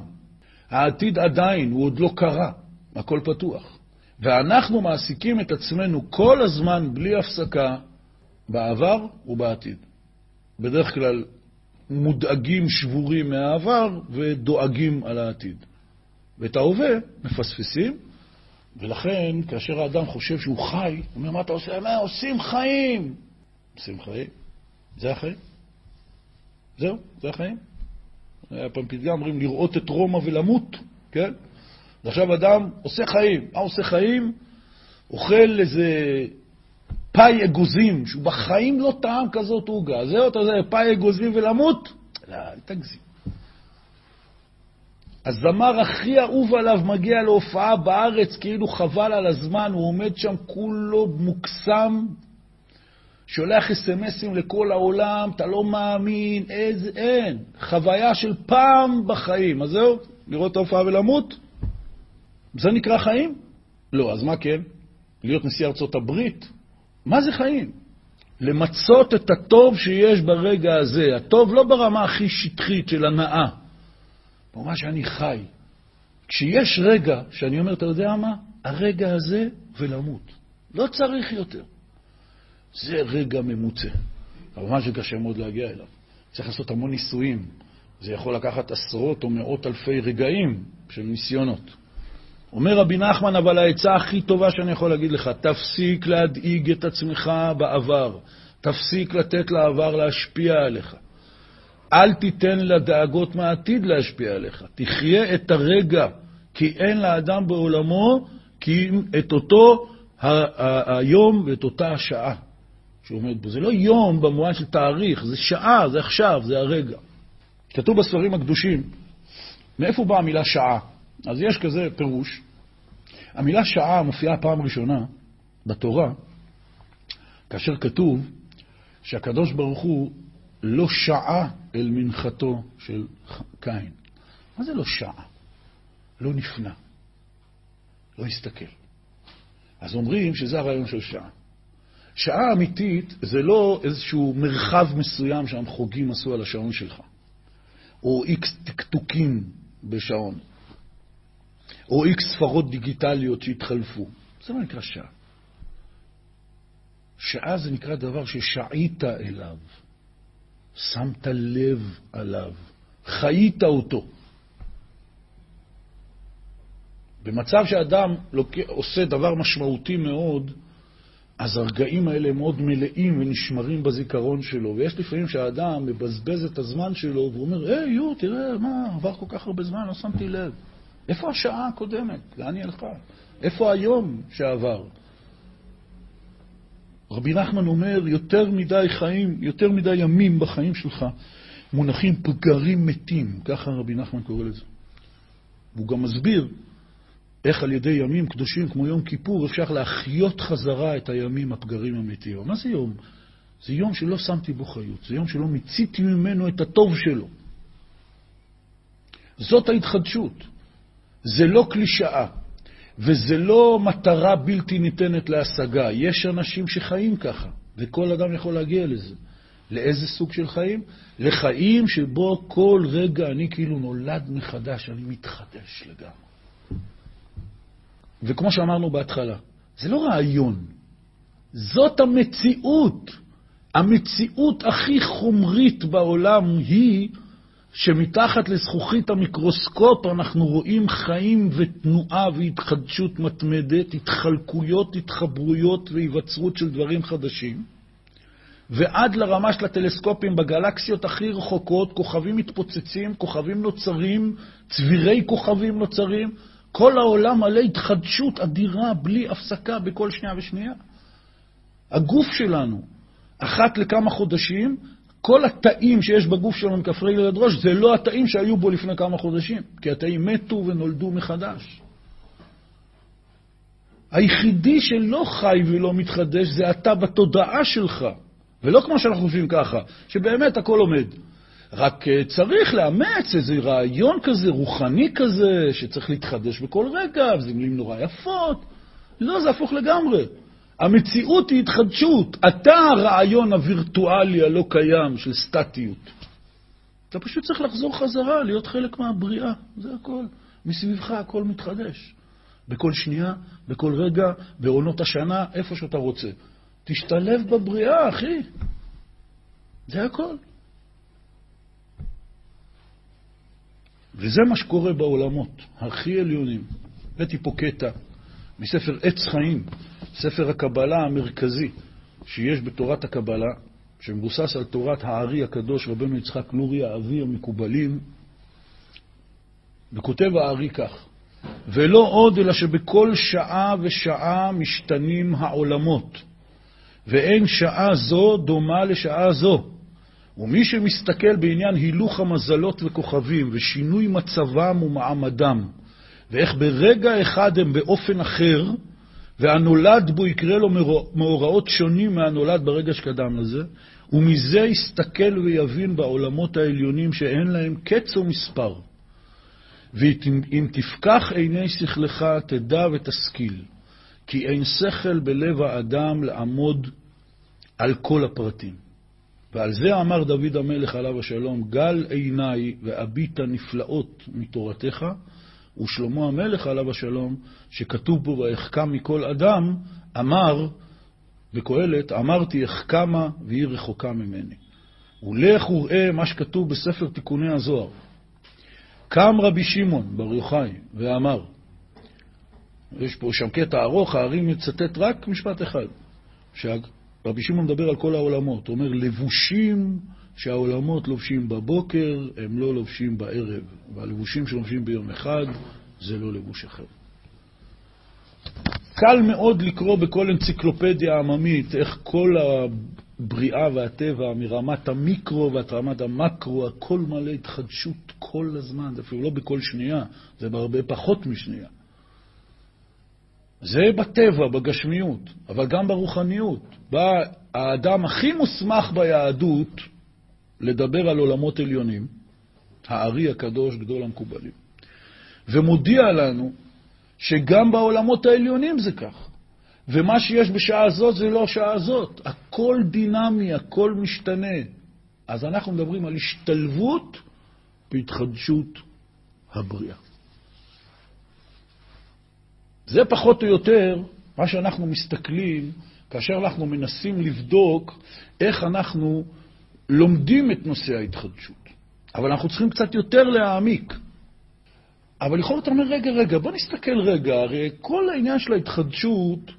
העתיד עדיין, הוא עוד לא קרה. הכל פתוח. ואנחנו מעסיקים את עצמנו כל הזמן, בלי הפסקה, בעבר ובעתיד. בדרך כלל מודאגים, שבורים מהעבר ודואגים על העתיד. ואת ההווה מפספסים, ולכן, כאשר האדם חושב שהוא חי, הוא אומר, מה אתה עושה? מה, עושים חיים. עושים חיים? זה החיים. זהו, זה החיים. היה פעם פתגם, אומרים, לראות את רומא ולמות, כן? ועכשיו אדם עושה חיים. מה עושה חיים? אוכל איזה פאי אגוזים, שהוא בחיים לא טעם כזאת עוגה. זהו, אתה יודע, פאי אגוזים ולמות? לא, אל תגזים. הזמר הכי אהוב עליו מגיע להופעה בארץ, כאילו חבל על הזמן, הוא עומד שם כולו מוקסם, שולח אס.אם.אסים לכל העולם, אתה לא מאמין, איזה, אין. חוויה של פעם בחיים. אז זהו, לראות את ההופעה ולמות? זה נקרא חיים? לא, אז מה כן? להיות נשיא ארצות הברית? מה זה חיים? למצות את הטוב שיש ברגע הזה. הטוב לא ברמה הכי שטחית של הנאה. ברמה שאני חי. כשיש רגע שאני אומר, אתה יודע מה? הרגע הזה ולמות. לא צריך יותר. זה רגע ממוצע. כמובן שקשה מאוד להגיע אליו. צריך לעשות המון ניסויים. זה יכול לקחת עשרות או מאות אלפי רגעים של ניסיונות. אומר רבי נחמן, אבל העצה הכי טובה שאני יכול להגיד לך, תפסיק להדאיג את עצמך בעבר, תפסיק לתת לעבר להשפיע עליך. אל תיתן לדאגות מהעתיד להשפיע עליך. תחיה את הרגע, כי אין לאדם בעולמו כי את אותו היום ואת אותה השעה שהוא עומד בו. זה לא יום במובן של תאריך, זה שעה, זה עכשיו, זה הרגע. כתוב בספרים הקדושים, מאיפה באה המילה שעה? אז יש כזה פירוש. המילה שעה מופיעה פעם ראשונה בתורה, כאשר כתוב שהקדוש ברוך הוא לא שעה אל מנחתו של קין. מה זה לא שעה? לא נפנה, לא הסתכל. אז אומרים שזה הרעיון של שעה. שעה אמיתית זה לא איזשהו מרחב מסוים שהמחוגים עשו על השעון שלך, או איקס טקטוקים בשעון, או איקס ספרות דיגיטליות שהתחלפו. זה לא נקרא שעה. שעה זה נקרא דבר ששעית אליו, שמת לב עליו, חיית אותו. במצב שאדם עושה דבר משמעותי מאוד, אז הרגעים האלה הם מאוד מלאים ונשמרים בזיכרון שלו. ויש לפעמים שהאדם מבזבז את הזמן שלו ואומר, היי, יו, תראה, מה, עבר כל כך הרבה זמן, לא שמתי לב. איפה השעה הקודמת? לאן היא הלכה? איפה היום שעבר? רבי נחמן אומר, יותר מדי חיים, יותר מדי ימים בחיים שלך מונחים פגרים מתים, ככה רבי נחמן קורא לזה. והוא גם מסביר איך על ידי ימים קדושים כמו יום כיפור אפשר להחיות חזרה את הימים הפגרים המתים. מה זה יום? זה יום שלא שמתי בו חיות, זה יום שלא מיציתי ממנו את הטוב שלו. זאת ההתחדשות. זה לא קלישאה, וזה לא מטרה בלתי ניתנת להשגה. יש אנשים שחיים ככה, וכל אדם יכול להגיע לזה. לאיזה סוג של חיים? לחיים שבו כל רגע אני כאילו נולד מחדש, אני מתחדש לגמרי. וכמו שאמרנו בהתחלה, זה לא רעיון, זאת המציאות. המציאות הכי חומרית בעולם היא שמתחת לזכוכית המיקרוסקופ אנחנו רואים חיים ותנועה והתחדשות מתמדת, התחלקויות, התחברויות והיווצרות של דברים חדשים, ועד לרמה של הטלסקופים בגלקסיות הכי רחוקות, כוכבים מתפוצצים, כוכבים נוצרים, צבירי כוכבים נוצרים, כל העולם מלא התחדשות אדירה, בלי הפסקה, בכל שנייה ושנייה. הגוף שלנו, אחת לכמה חודשים, כל התאים שיש בגוף שלנו מכף רגל עד ראש, זה לא התאים שהיו בו לפני כמה חודשים, כי התאים מתו ונולדו מחדש. היחידי שלא חי ולא מתחדש זה אתה בתודעה שלך, ולא כמו שאנחנו חושבים ככה, שבאמת הכל עומד. רק אה, צריך לאמץ איזה רעיון כזה, רוחני כזה, שצריך להתחדש בכל רגע, וזה מילים נורא יפות. לא, זה הפוך לגמרי. המציאות היא התחדשות. אתה הרעיון הווירטואלי הלא קיים של סטטיות. אתה פשוט צריך לחזור חזרה, להיות חלק מהבריאה, זה הכל. מסביבך הכל מתחדש. בכל שנייה, בכל רגע, בעונות השנה, איפה שאתה רוצה. תשתלב בבריאה, אחי. זה הכל. וזה מה שקורה בעולמות הכי עליונים. הבאתי פה קטע מספר עץ חיים, ספר הקבלה המרכזי שיש בתורת הקבלה, שמבוסס על תורת הארי הקדוש רבנו יצחק לוריה, אבי המקובלים, וכותב הארי כך: ולא עוד אלא שבכל שעה ושעה משתנים העולמות, ואין שעה זו דומה לשעה זו. ומי שמסתכל בעניין הילוך המזלות וכוכבים ושינוי מצבם ומעמדם, ואיך ברגע אחד הם באופן אחר, והנולד בו יקרה לו מאורעות שונים מהנולד ברגע שקדם לזה, ומזה יסתכל ויבין בעולמות העליונים שאין להם קץ או מספר. ואם תפקח עיני שכלך, תדע ותשכיל, כי אין שכל בלב האדם לעמוד על כל הפרטים. ועל זה אמר דוד המלך עליו השלום, גל עיניי ואביט נפלאות מתורתך, ושלמה המלך עליו השלום, שכתוב בו ואחכם מכל אדם, אמר בקהלת, אמרתי אחכמה והיא רחוקה ממני. ולך וראה מה שכתוב בספר תיקוני הזוהר. קם רבי שמעון בר יוחאי ואמר, יש פה שם קטע ארוך, הארי מצטט רק משפט אחד, רבי שמעון מדבר על כל העולמות. הוא אומר, לבושים שהעולמות לובשים בבוקר, הם לא לובשים בערב. והלבושים שלובשים ביום אחד, זה לא לבוש אחר. קל מאוד לקרוא בכל אנציקלופדיה עממית איך כל הבריאה והטבע, מרמת המיקרו ועד רמת המקרו, הכל מלא התחדשות כל הזמן, זה אפילו לא בכל שנייה, זה בהרבה פחות משנייה. זה בטבע, בגשמיות, אבל גם ברוחניות. בא האדם הכי מוסמך ביהדות לדבר על עולמות עליונים, הארי הקדוש, גדול המקובלים, ומודיע לנו שגם בעולמות העליונים זה כך. ומה שיש בשעה הזאת זה לא השעה הזאת. הכל דינמי, הכל משתנה. אז אנחנו מדברים על השתלבות בהתחדשות הבריאה. זה פחות או יותר מה שאנחנו מסתכלים כאשר אנחנו מנסים לבדוק איך אנחנו לומדים את נושא ההתחדשות. אבל אנחנו צריכים קצת יותר להעמיק. אבל להיות, אתה אומר, רגע, רגע, בוא נסתכל רגע, הרי כל העניין של ההתחדשות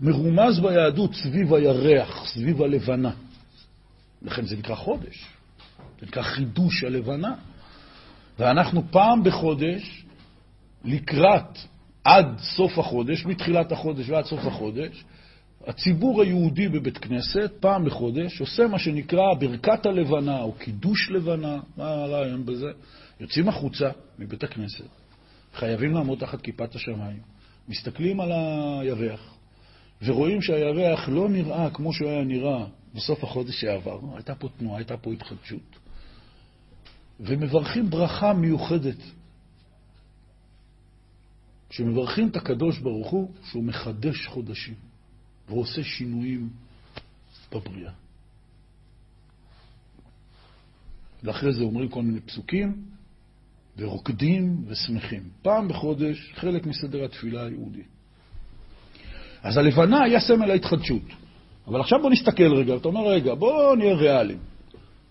מרומז ביהדות סביב הירח, סביב הלבנה. לכן זה נקרא חודש, זה נקרא חידוש הלבנה. ואנחנו פעם בחודש, לקראת, עד סוף החודש, מתחילת החודש ועד סוף החודש, הציבור היהודי בבית כנסת, פעם בחודש, עושה מה שנקרא ברכת הלבנה או קידוש לבנה, מה הרעיון בזה? יוצאים החוצה מבית הכנסת, חייבים לעמוד תחת כיפת השמיים, מסתכלים על הירח, ורואים שהירח לא נראה כמו שהוא היה נראה בסוף החודש שעבר. הייתה פה תנועה, הייתה פה התחדשות. ומברכים ברכה מיוחדת. שמברכים את הקדוש ברוך הוא שהוא מחדש חודשים ועושה שינויים בבריאה. ואחרי זה אומרים כל מיני פסוקים, ורוקדים ושמחים. פעם בחודש, חלק מסדר התפילה היהודי. אז הלבנה היה סמל ההתחדשות. אבל עכשיו בוא נסתכל רגע, אתה אומר, רגע, בוא נהיה ריאליים.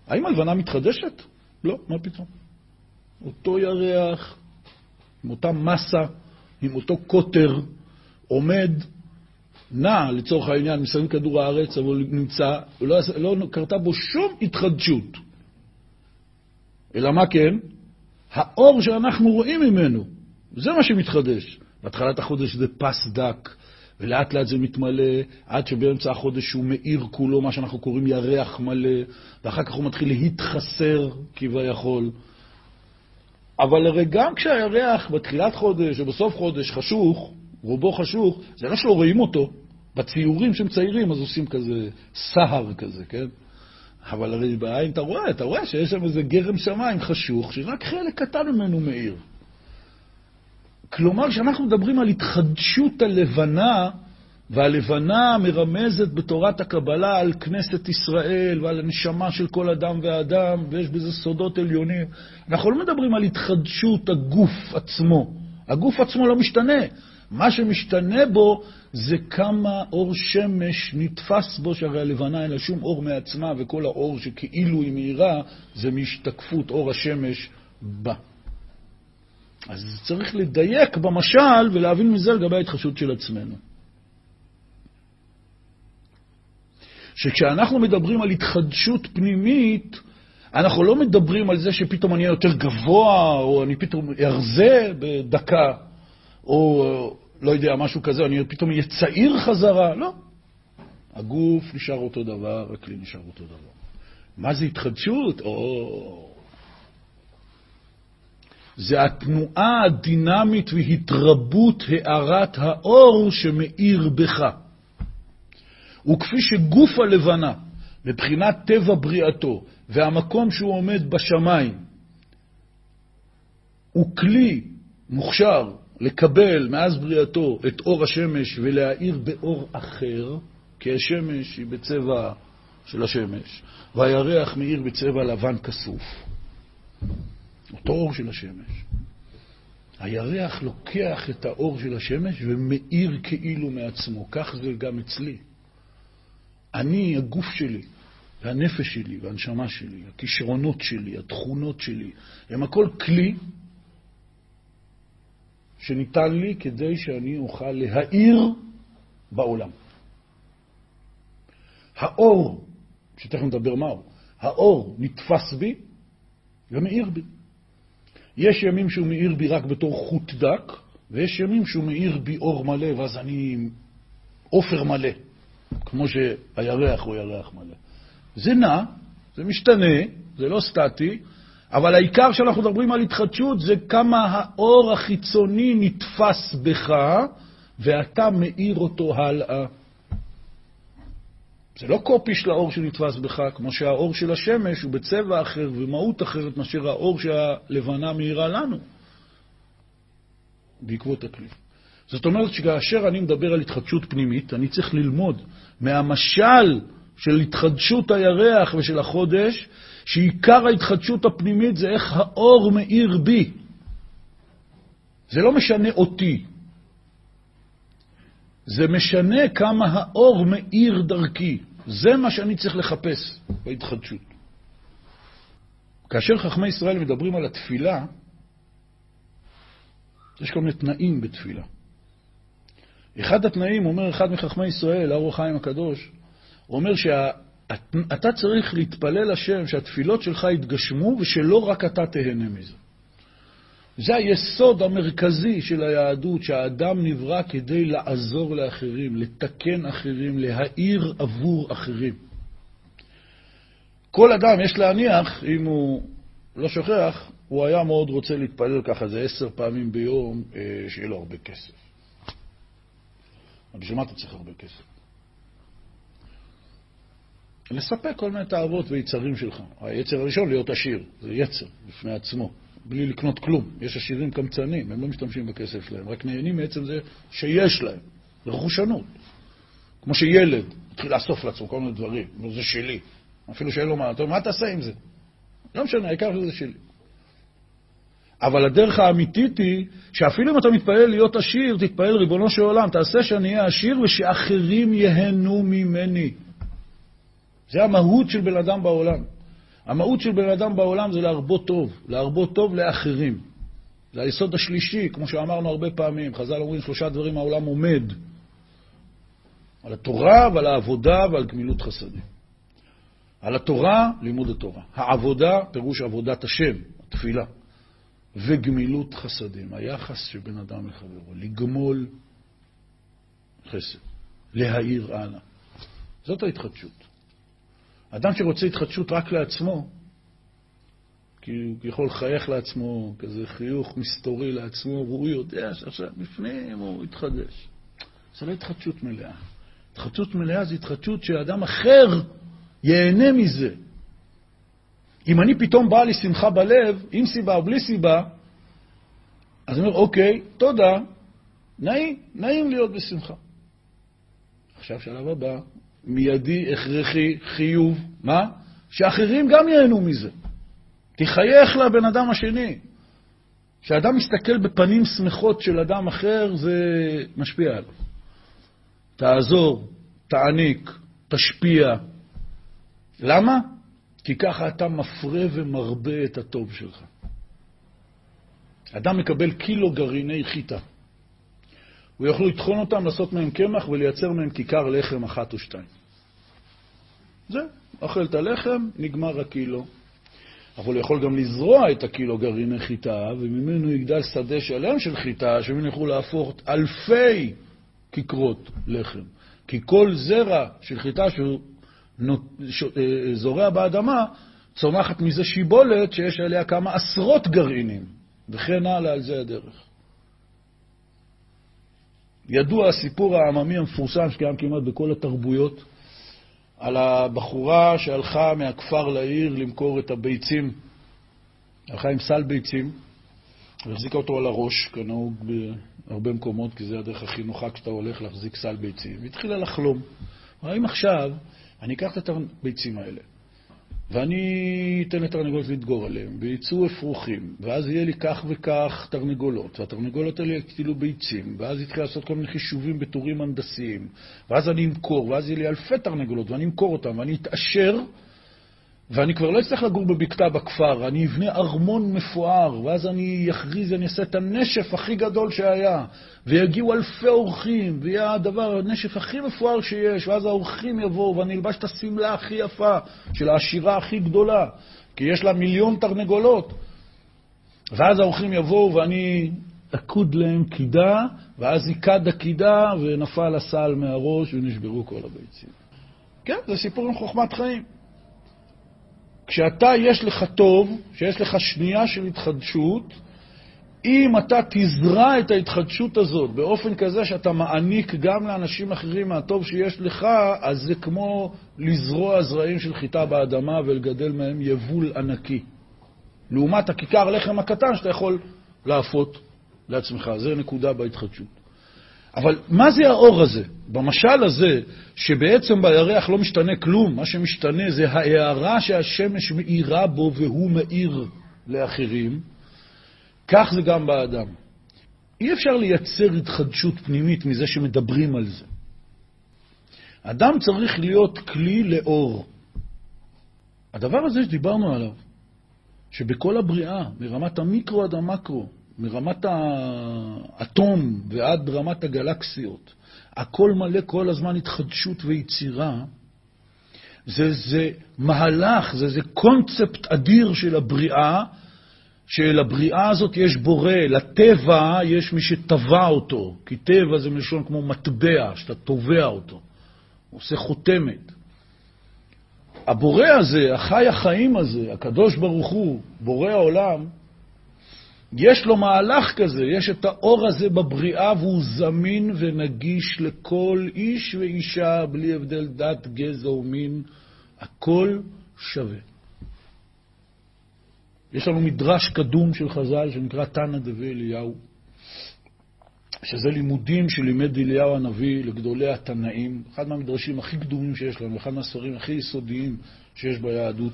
האם הלבנה מתחדשת? לא, מה פתאום. אותו ירח, עם אותה מסה, עם אותו קוטר, עומד, נע לצורך העניין מסביב כדור הארץ, אבל נמצא, לא, לא קרתה בו שום התחדשות. אלא מה כן? האור שאנחנו רואים ממנו, זה מה שמתחדש. בהתחלת החודש זה פס דק, ולאט לאט זה מתמלא, עד שבאמצע החודש הוא מאיר כולו, מה שאנחנו קוראים ירח מלא, ואחר כך הוא מתחיל להתחסר כביכול. אבל הרי גם כשהירח בתחילת חודש או בסוף חודש חשוך, רובו חשוך, זה לא שלא רואים אותו. בציורים שהם ציירים, אז עושים כזה סהר כזה, כן? אבל הרי בעין אתה רואה, אתה רואה שיש שם איזה גרם שמיים חשוך, שרק חלק קטן ממנו מאיר. כלומר, כשאנחנו מדברים על התחדשות הלבנה, והלבנה מרמזת בתורת הקבלה על כנסת ישראל ועל הנשמה של כל אדם ואדם, ויש בזה סודות עליונים. אנחנו לא מדברים על התחדשות הגוף עצמו. הגוף עצמו לא משתנה. מה שמשתנה בו זה כמה אור שמש נתפס בו, שהרי הלבנה אין לה שום אור מעצמה, וכל האור שכאילו היא מאירה זה מהשתקפות אור השמש בה. אז צריך לדייק במשל ולהבין מזה לגבי ההתחדשות של עצמנו. שכשאנחנו מדברים על התחדשות פנימית, אנחנו לא מדברים על זה שפתאום אני אהיה יותר גבוה, או אני פתאום ארזה בדקה, או לא יודע, משהו כזה, אני פתאום אהיה צעיר חזרה. לא. הגוף נשאר אותו דבר, הכלי נשאר אותו דבר. מה זה התחדשות? או... זה התנועה הדינמית והתרבות הארת האור שמאיר בך. וכפי שגוף הלבנה, מבחינת טבע בריאתו, והמקום שהוא עומד בשמיים, הוא כלי מוכשר לקבל מאז בריאתו את אור השמש ולהאיר באור אחר, כי השמש היא בצבע של השמש, והירח מאיר בצבע לבן כסוף. אותו אור של השמש. הירח לוקח את האור של השמש ומאיר כאילו מעצמו. כך זה גם אצלי. אני, הגוף שלי, והנפש שלי, והנשמה שלי, הכישרונות שלי, התכונות שלי, הם הכל כלי שניתן לי כדי שאני אוכל להאיר בעולם. האור, שתכף נדבר מהו, האור נתפס בי ומאיר בי. יש ימים שהוא מאיר בי רק בתור חוט דק, ויש ימים שהוא מאיר בי אור מלא, ואז אני עופר מלא, כמו שהירח הוא ירח מלא. זה נע, זה משתנה, זה לא סטטי, אבל העיקר שאנחנו מדברים על התחדשות זה כמה האור החיצוני נתפס בך, ואתה מאיר אותו הלאה. זה לא קופי של האור שנתפס בך, כמו שהאור של השמש הוא בצבע אחר ומהות אחרת מאשר האור שהלבנה מאירה לנו, בעקבות הכלי. זאת אומרת שכאשר אני מדבר על התחדשות פנימית, אני צריך ללמוד מהמשל של התחדשות הירח ושל החודש, שעיקר ההתחדשות הפנימית זה איך האור מאיר בי. זה לא משנה אותי, זה משנה כמה האור מאיר דרכי. זה מה שאני צריך לחפש בהתחדשות. כאשר חכמי ישראל מדברים על התפילה, יש כל מיני תנאים בתפילה. אחד התנאים, אומר אחד מחכמי ישראל, האור החיים הקדוש, הוא אומר שאתה צריך להתפלל השם שהתפילות שלך יתגשמו ושלא רק אתה תהנה מזה. זה היסוד המרכזי של היהדות, שהאדם נברא כדי לעזור לאחרים, לתקן אחרים, להאיר עבור אחרים. כל אדם, יש להניח, אם הוא לא שוכח, הוא היה מאוד רוצה להתפלל ככה זה עשר פעמים ביום, אה, שיהיה לו הרבה כסף. בשביל מה אתה צריך הרבה כסף? לספק כל מיני תאוות ויצרים שלך. היצר הראשון, להיות עשיר, זה יצר בפני עצמו. בלי לקנות כלום. יש עשירים קמצנים, הם לא משתמשים בכסף שלהם, רק נהנים מעצם זה שיש להם. זה רכושנות. כמו שילד מתחיל לאסוף לעצמו כל מיני דברים, זה שלי. אפילו שאין לו מה, אתה אומר, מה תעשה עם זה? לא משנה, העיקר שזה שלי. אבל הדרך האמיתית היא שאפילו אם אתה מתפלל להיות עשיר, תתפלל, ריבונו של עולם, תעשה שאני אהיה עשיר ושאחרים ייהנו ממני. זה המהות של בן אדם בעולם. המהות של בן אדם בעולם זה להרבות טוב, להרבות טוב לאחרים. זה היסוד השלישי, כמו שאמרנו הרבה פעמים. חז"ל אומרים שלושה דברים העולם עומד. על התורה ועל העבודה ועל גמילות חסדים. על התורה, לימוד התורה. העבודה, פירוש עבודת השם, התפילה. וגמילות חסדים, היחס של בן אדם לחברו, לגמול חסד, להאיר הלאה. זאת ההתחדשות. אדם שרוצה התחדשות רק לעצמו, כי הוא יכול לחייך לעצמו, כזה חיוך מסתורי לעצמו, והוא יודע שעכשיו בפנים הוא יתחדש. זה לא התחדשות מלאה. התחדשות מלאה זה התחדשות שאדם אחר ייהנה מזה. אם אני פתאום באה לי שמחה בלב, עם סיבה או בלי סיבה, אז אני אומר, אוקיי, תודה, נעים, נעים להיות בשמחה. עכשיו שלב הבא, מיידי, הכרחי, חיוב, מה? שאחרים גם ייהנו מזה. תחייך לבן אדם השני. כשאדם מסתכל בפנים שמחות של אדם אחר, זה משפיע עליו. תעזור, תעניק, תשפיע. למה? כי ככה אתה מפרה ומרבה את הטוב שלך. אדם מקבל קילו גרעיני חיטה. יכול לטחון אותם, לעשות מהם קמח ולייצר מהם כיכר לחם אחת או שתיים. זה, אוכל את הלחם, נגמר הקילו. אבל הוא יכול גם לזרוע את הקילו גרעיני חיטה, וממנו יגדל שדה שלם של חיטה, שממנו יוכלו להפוך אלפי כיכרות לחם. כי כל זרע של חיטה שהוא אה, זורע באדמה, צומחת מזה שיבולת שיש עליה כמה עשרות גרעינים, וכן הלאה על זה הדרך. ידוע הסיפור העממי המפורסם שקיים כמעט בכל התרבויות, על הבחורה שהלכה מהכפר לעיר למכור את הביצים. הלכה עם סל ביצים, והחזיקה אותו על הראש, כנהוג בהרבה מקומות, כי זה הדרך הכי נוחה כשאתה הולך להחזיק סל ביצים. והתחילה לחלום. האם עכשיו אני אקח את הביצים האלה, ואני אתן לתרנגולות לדגור עליהם, ויצאו אפרוחים, ואז יהיה לי כך וכך תרנגולות, והתרנגולות האלה יקטילו ביצים, ואז יתחיל לעשות כל מיני חישובים בטורים הנדסיים, ואז אני אמכור, ואז יהיה לי אלפי תרנגולות, ואני אמכור אותם, ואני אתעשר, ואני כבר לא אצטרך לגור בבקתה בכפר, אני אבנה ארמון מפואר, ואז אני אכריז, אני אעשה את הנשף הכי גדול שהיה, ויגיעו אלפי אורחים, ויהיה הדבר, הנשף הכי מפואר שיש, ואז האורחים יבואו, ואני אלבש את השמלה הכי יפה, של העשירה הכי גדולה, כי יש לה מיליון תרנגולות. ואז האורחים יבואו, ואני אקוד להם קידה, ואז יקד הקידה, ונפל הסל מהראש, ונשברו כל הביצים. כן, זה סיפור עם חוכמת חיים. כשאתה, יש לך טוב, שיש לך שנייה של התחדשות, אם אתה תזרע את ההתחדשות הזאת באופן כזה שאתה מעניק גם לאנשים אחרים מהטוב שיש לך, אז זה כמו לזרוע זרעים של חיטה באדמה ולגדל מהם יבול ענקי. לעומת הכיכר לחם הקטן שאתה יכול לאפות לעצמך. זה נקודה בהתחדשות. אבל מה זה האור הזה? במשל הזה, שבעצם בירח לא משתנה כלום, מה שמשתנה זה ההערה שהשמש מאירה בו והוא מאיר לאחרים, כך זה גם באדם. אי אפשר לייצר התחדשות פנימית מזה שמדברים על זה. אדם צריך להיות כלי לאור. הדבר הזה שדיברנו עליו, שבכל הבריאה, מרמת המיקרו עד המקרו, מרמת האטום ועד רמת הגלקסיות, הכל מלא כל הזמן התחדשות ויצירה, זה, זה מהלך, זה, זה קונספט אדיר של הבריאה, שלבריאה הזאת יש בורא, לטבע יש מי שטבע אותו, כי טבע זה מלשון כמו מטבע, שאתה טובע אותו, עושה חותמת. הבורא הזה, החי החיים הזה, הקדוש ברוך הוא, בורא העולם, יש לו מהלך כזה, יש את האור הזה בבריאה והוא זמין ונגיש לכל איש ואישה, בלי הבדל דת, גזע ומין, הכל שווה. יש לנו מדרש קדום של חז"ל שנקרא תנא דבי אליהו, שזה לימודים שלימד אליהו הנביא לגדולי התנאים, אחד מהמדרשים הכי קדומים שיש לנו, אחד מהספרים הכי יסודיים שיש ביהדות,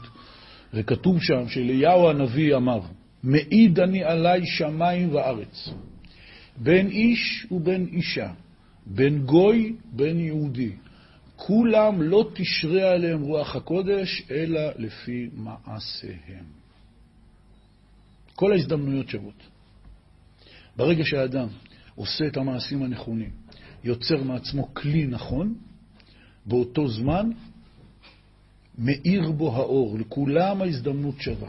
וכתוב שם שאליהו הנביא אמר, מעיד אני עלי שמיים וארץ, בין איש ובין אישה, בין גוי בין יהודי, כולם לא תשרה עליהם רוח הקודש, אלא לפי מעשיהם. כל ההזדמנויות שוות. ברגע שהאדם עושה את המעשים הנכונים, יוצר מעצמו כלי נכון, באותו זמן מאיר בו האור, לכולם ההזדמנות שווה.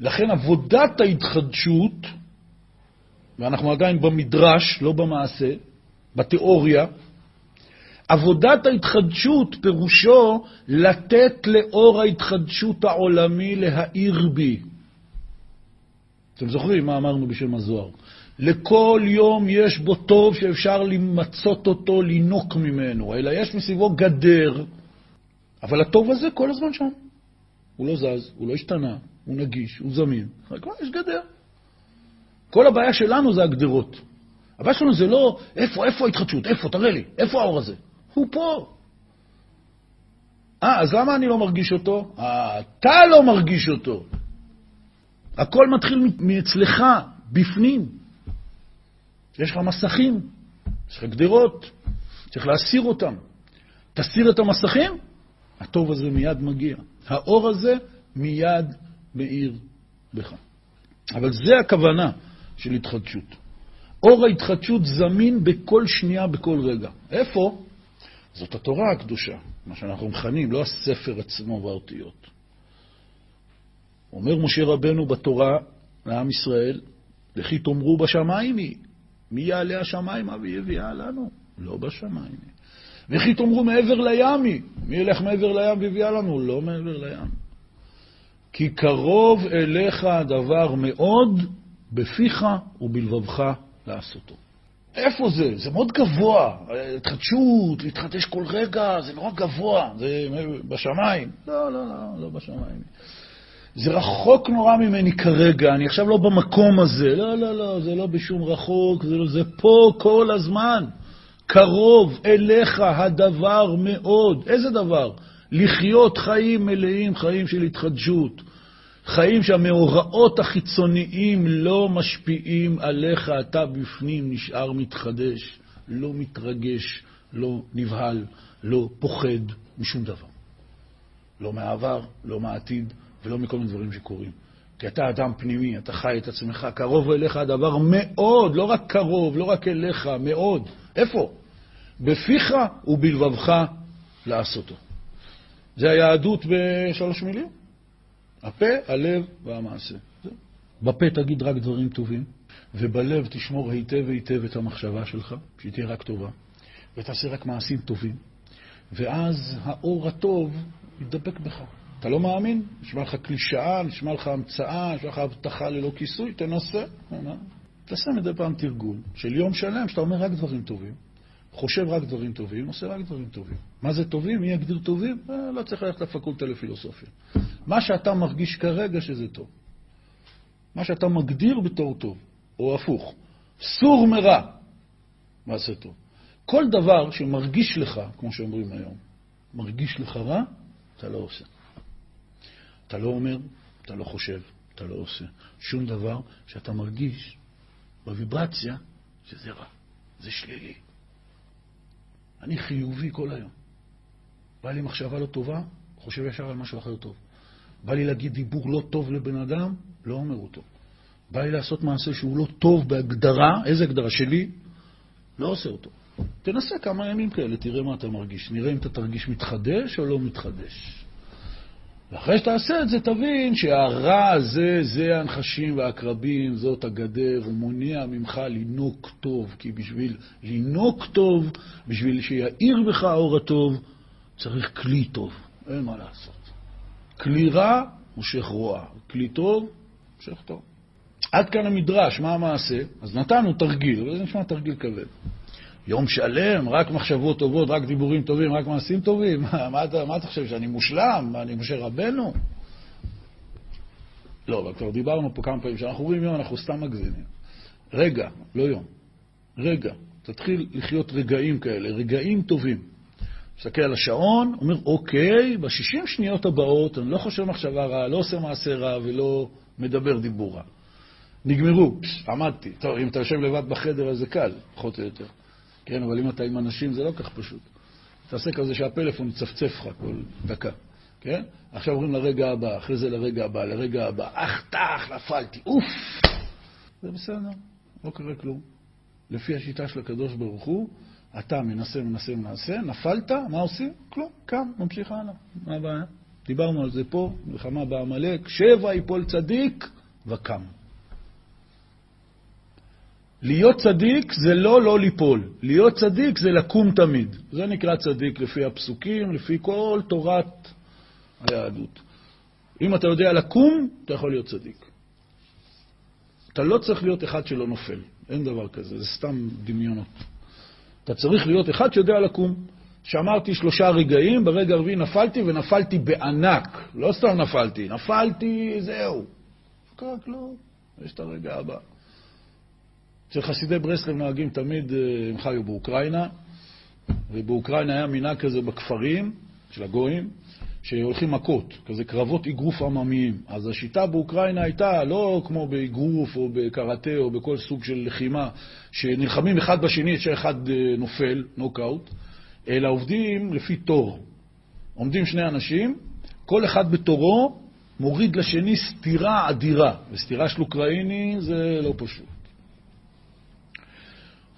לכן עבודת ההתחדשות, ואנחנו עדיין במדרש, לא במעשה, בתיאוריה, עבודת ההתחדשות פירושו לתת לאור ההתחדשות העולמי להאיר בי. אתם זוכרים מה אמרנו בשם הזוהר? לכל יום יש בו טוב שאפשר למצות אותו, לינוק ממנו, אלא יש מסביבו גדר, אבל הטוב הזה כל הזמן שם. הוא לא זז, הוא לא השתנה, הוא נגיש, הוא זמין, כבר יש גדר. כל הבעיה שלנו זה הגדרות. הבעיה שלנו זה לא איפה, איפה ההתחדשות, איפה, תראה לי, איפה האור הזה? הוא פה. אה, אז למה אני לא מרגיש אותו? אה, אתה לא מרגיש אותו. הכל מתחיל מאצלך, בפנים. יש לך מסכים, יש לך גדרות, צריך להסיר אותם. תסיר את המסכים, הטוב הזה מיד מגיע. האור הזה מיד מאיר בך. אבל זה הכוונה של התחדשות. אור ההתחדשות זמין בכל שנייה, בכל רגע. איפה? זאת התורה הקדושה, מה שאנחנו מכנים, לא הספר עצמו והאותיות. אומר משה רבנו בתורה לעם ישראל, לכי תאמרו בשמיים היא, מי יעלה השמיימה ויביאה לנו? לא בשמיים היא. וכי תאמרו מעבר לים היא, מי ילך מעבר לים ויביאה לנו? לא מעבר לים. כי קרוב אליך הדבר מאוד, בפיך ובלבבך לעשותו. איפה זה? זה מאוד גבוה. התחדשות, להתחדש כל רגע, זה נורא גבוה. זה בשמיים. לא, לא, לא, לא בשמיים. זה רחוק נורא ממני כרגע, אני עכשיו לא במקום הזה. לא, לא, לא, זה לא בשום רחוק, זה, לא, זה פה כל הזמן. קרוב אליך הדבר מאוד. איזה דבר? לחיות חיים מלאים, חיים של התחדשות. חיים שהמאורעות החיצוניים לא משפיעים עליך, אתה בפנים נשאר מתחדש, לא מתרגש, לא נבהל, לא פוחד משום דבר. לא מהעבר, לא מהעתיד ולא מכל מיני דברים שקורים. כי אתה אדם פנימי, אתה חי את עצמך, קרוב אליך הדבר מאוד, לא רק קרוב, לא רק אליך, מאוד. איפה? בפיך ובלבבך לעשותו. זה היהדות בשלוש מילים. הפה, הלב והמעשה. בפה תגיד רק דברים טובים, ובלב תשמור היטב היטב את המחשבה שלך, שהיא תהיה רק טובה, ותעשה רק מעשים טובים, ואז האור הטוב יתדבק בך. אתה לא מאמין? נשמע לך קלישאה, נשמע לך המצאה, נשמע לך הבטחה ללא כיסוי, תנסה. תעשה מדי פעם תרגול של יום שלם שאתה אומר רק דברים טובים, חושב רק דברים טובים, עושה רק דברים טובים. מה זה טובים? מי יגדיר טובים? אה, לא צריך ללכת לפקולטה לפילוסופיה. מה שאתה מרגיש כרגע שזה טוב. מה שאתה מגדיר בתור טוב, או הפוך. סור מרע, מעשה טוב. כל דבר שמרגיש לך, כמו שאומרים היום, מרגיש לך רע, אתה לא עושה. אתה לא אומר, אתה לא חושב, אתה לא עושה. שום דבר שאתה מרגיש בוויברציה שזה רע, זה שלילי. אני חיובי כל היום. בא לי מחשבה לא טובה, חושב ישר על משהו אחר טוב. בא לי להגיד דיבור לא טוב לבן אדם, לא אומר אותו. בא לי לעשות מעשה שהוא לא טוב בהגדרה, איזה הגדרה שלי? לא עושה אותו. תנסה כמה ימים כאלה, תראה מה אתה מרגיש. נראה אם אתה תרגיש מתחדש או לא מתחדש. ואחרי שתעשה את זה, תבין שהרע הזה, זה הנחשים והעקרבים, זאת הגדר, הוא מונע ממך לינוק טוב, כי בשביל לינוק טוב, בשביל שיאיר בך האור הטוב, צריך כלי טוב, אין מה לעשות. כלי רע, מושך רוע, כלי טוב, מושך טוב. עד כאן המדרש, מה המעשה? אז נתנו תרגיל, אבל זה נשמע תרגיל כבד. יום שלם, רק מחשבות טובות, רק דיבורים טובים, רק מעשים טובים? מה, אתה, מה אתה חושב, שאני מושלם? מה, אני משה רבנו? לא, אבל כבר דיברנו פה כמה פעמים, כשאנחנו אומרים יום, אנחנו סתם מגזימים. רגע, לא יום, רגע. תתחיל לחיות רגעים כאלה, רגעים טובים. מסתכל על השעון, אומר, אוקיי, בשישים שניות הבאות אני לא חושב מחשבה רעה, לא עושה מעשה רע ולא מדבר דיבור רע. נגמרו, עמדתי. טוב, אם אתה יושב לבד בחדר אז זה קל, פחות או יותר. כן, אבל אם אתה עם אנשים זה לא כך פשוט. תעשה כזה שהפלאפון יצפצף לך כל דקה, כן? עכשיו עוברים לרגע הבא, אחרי זה לרגע הבא, לרגע הבא. אך, טח, נפלתי, אוף! זה בסדר, לא קרה כלום. לפי השיטה של הקדוש ברוך הוא, אתה מנסה, מנסה, מנסה, נפלת, מה עושים? כלום, קם, ממשיך הלאה. מה הבעיה? דיברנו על זה פה, מלחמה בעמלק, שבע יפול צדיק וקם. להיות צדיק זה לא לא ליפול, להיות צדיק זה לקום תמיד. זה נקרא צדיק לפי הפסוקים, לפי כל תורת היהדות. אם אתה יודע לקום, אתה יכול להיות צדיק. אתה לא צריך להיות אחד שלא נופל, אין דבר כזה, זה סתם דמיונות. אתה צריך להיות אחד שיודע לקום. שאמרתי שלושה רגעים, ברגע הרביעי נפלתי, ונפלתי בענק. לא סתם נפלתי, נפלתי, זהו. לא יש את הרגע הבא. אצל חסידי ברסלב נוהגים תמיד, אה, הם חיו באוקראינה, ובאוקראינה היה מנהג כזה בכפרים של הגויים, שהולכים מכות, כזה קרבות אגרוף עממיים. אז השיטה באוקראינה הייתה לא כמו באגרוף או בקראטה או בכל סוג של לחימה, שנלחמים אחד בשני שאחד אה, נופל, נוקאוט, אלא עובדים לפי תור. עומדים שני אנשים, כל אחד בתורו מוריד לשני סתירה אדירה, וסתירה של אוקראיני זה לא פשוט.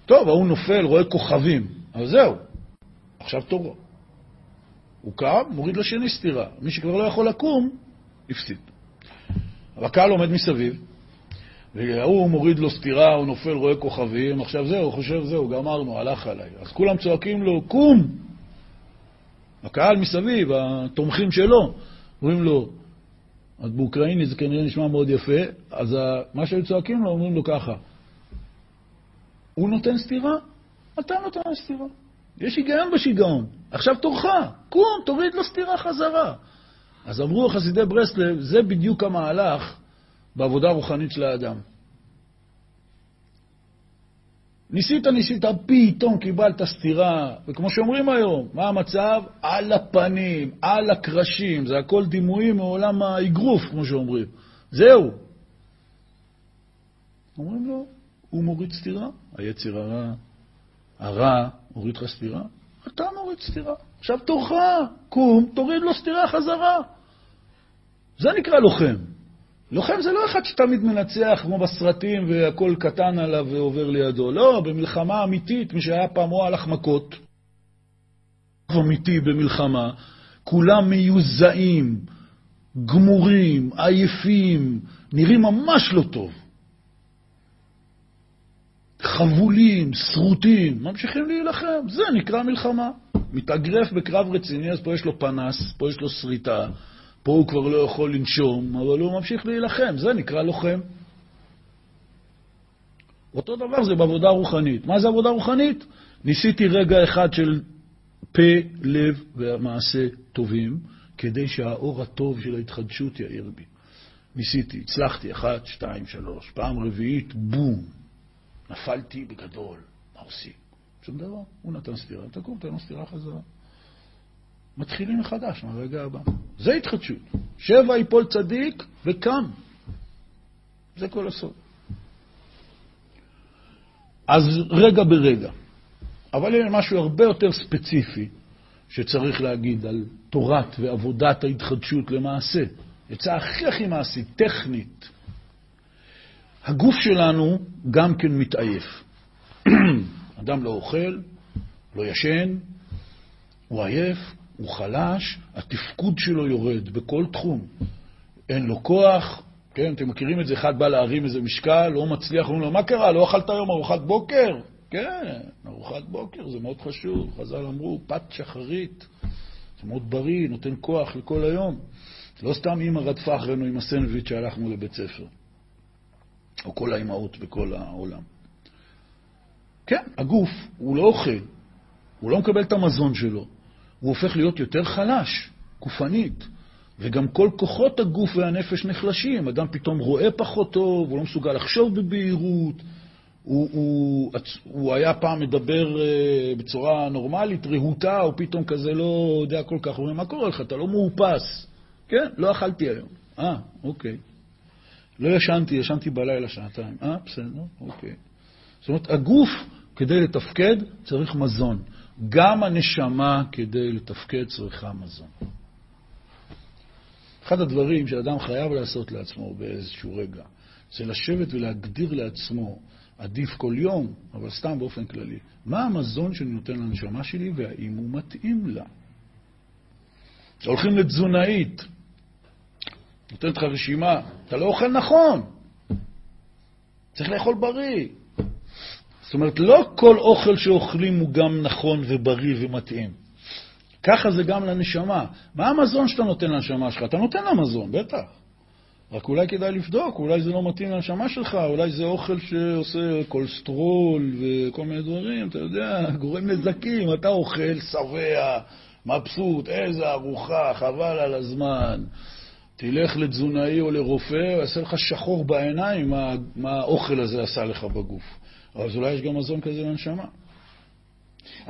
טוב, ההוא נופל, רואה כוכבים, אבל זהו, עכשיו תורו. הוא קם, מוריד לשני סטירה. מי שכבר לא יכול לקום, הפסיד. הקהל עומד מסביב, והוא מוריד לו סטירה, הוא נופל, רואה כוכבים, עכשיו זהו, הוא חושב, זהו, גמרנו, הלך עליי. אז כולם צועקים לו, קום! הקהל מסביב, התומכים שלו, אומרים לו, אז באוקראיני זה כנראה נשמע מאוד יפה, אז מה שהיו צועקים לו, אומרים לו ככה, הוא נותן סטירה, אתה נותן סטירה. יש היגיון בשיגעון. עכשיו תורך, קום, תוריד לו סטירה חזרה. אז אמרו חסידי ברסלב, זה בדיוק המהלך בעבודה הרוחנית של האדם. ניסית, ניסית, פתאום קיבלת סטירה, וכמו שאומרים היום, מה המצב? על הפנים, על הקרשים, זה הכל דימויים מעולם האגרוף, כמו שאומרים. זהו. אומרים לו, הוא מוריד סטירה, היצר הרע, הרע מוריד לך סטירה, אתה מוריד סטירה. עכשיו תורך, קום, תוריד לו סטירה חזרה. זה נקרא לוחם. לוחם זה לא אחד שתמיד מנצח כמו בסרטים והכל קטן עליו ועובר לידו. לא, במלחמה אמיתית, מי שהיה פעם רואה הלך מכות, אמיתי במלחמה, כולם מיוזעים, גמורים, עייפים, נראים ממש לא טוב. חבולים, שרוטים, ממשיכים להילחם. זה נקרא מלחמה. מתאגרף בקרב רציני, אז פה יש לו פנס, פה יש לו שריטה, פה הוא כבר לא יכול לנשום, אבל הוא ממשיך להילחם. זה נקרא לוחם. אותו דבר זה בעבודה רוחנית. מה זה עבודה רוחנית? ניסיתי רגע אחד של פה, לב ומעשה טובים, כדי שהאור הטוב של ההתחדשות יאיר בי. ניסיתי, הצלחתי, אחת, שתיים, שלוש. פעם רביעית, בום, נפלתי בגדול. מה עושים? שום דבר. הוא נתן סטירה, תקום, תן לו סטירה חזרה. מתחילים מחדש מהרגע הבא. זה התחדשות. שבע יפול צדיק וקם. זה כל הסוד. אז רגע ברגע. אבל יש משהו הרבה יותר ספציפי שצריך להגיד על תורת ועבודת ההתחדשות למעשה. יצאה הכי הכי מעשית, טכנית. הגוף שלנו גם כן מתעייף. אדם לא אוכל, לא ישן, הוא עייף, הוא חלש, התפקוד שלו יורד בכל תחום. אין לו כוח, כן, אתם מכירים את זה, אחד בא להרים איזה משקל, לא מצליח, אומרים לו, מה קרה, לא אכלת היום ארוחת בוקר? כן, ארוחת בוקר זה מאוד חשוב, חז"ל אמרו, פת שחרית, זה מאוד בריא, נותן כוח לכל היום. לא סתם אימא רדפה אחרינו עם הסנדוויץ' שהלכנו לבית ספר, או כל האימהות בכל העולם. כן, הגוף, הוא לא אוכל, הוא לא מקבל את המזון שלו, הוא הופך להיות יותר חלש, גופנית, וגם כל כוחות הגוף והנפש נחלשים. אדם פתאום רואה פחות טוב, הוא לא מסוגל לחשוב בבהירות, הוא, הוא, הוא היה פעם מדבר uh, בצורה נורמלית, רהוטה, או פתאום כזה לא יודע כל כך, הוא אומר, מה קורה לך? אתה לא מאופס. כן, לא אכלתי היום. אה, אוקיי. לא ישנתי, ישנתי בלילה שעתיים. אה, בסדר, אוקיי. זאת אומרת, הגוף, כדי לתפקד, צריך מזון. גם הנשמה, כדי לתפקד, צריכה מזון. אחד הדברים שאדם חייב לעשות לעצמו באיזשהו רגע, זה לשבת ולהגדיר לעצמו עדיף כל יום, אבל סתם באופן כללי. מה המזון שאני נותן לנשמה שלי והאם הוא מתאים לה? הולכים לתזונאית, נותנת לך רשימה, אתה לא אוכל נכון, צריך לאכול בריא. זאת אומרת, לא כל אוכל שאוכלים הוא גם נכון ובריא ומתאים. ככה זה גם לנשמה. מה המזון שאתה נותן לנשמה שלך? אתה נותן לה מזון, בטח. רק אולי כדאי לבדוק, אולי זה לא מתאים לנשמה שלך, אולי זה אוכל שעושה קולסטרול וכל מיני דברים, אתה יודע, גורם נזקים. אתה אוכל, שבע, מבסוט, איזה ארוחה, חבל על הזמן. תלך לתזונאי או לרופא, הוא יעשה לך שחור בעיניים מה, מה האוכל הזה עשה לך בגוף. אז אולי יש גם מזון כזה לנשמה.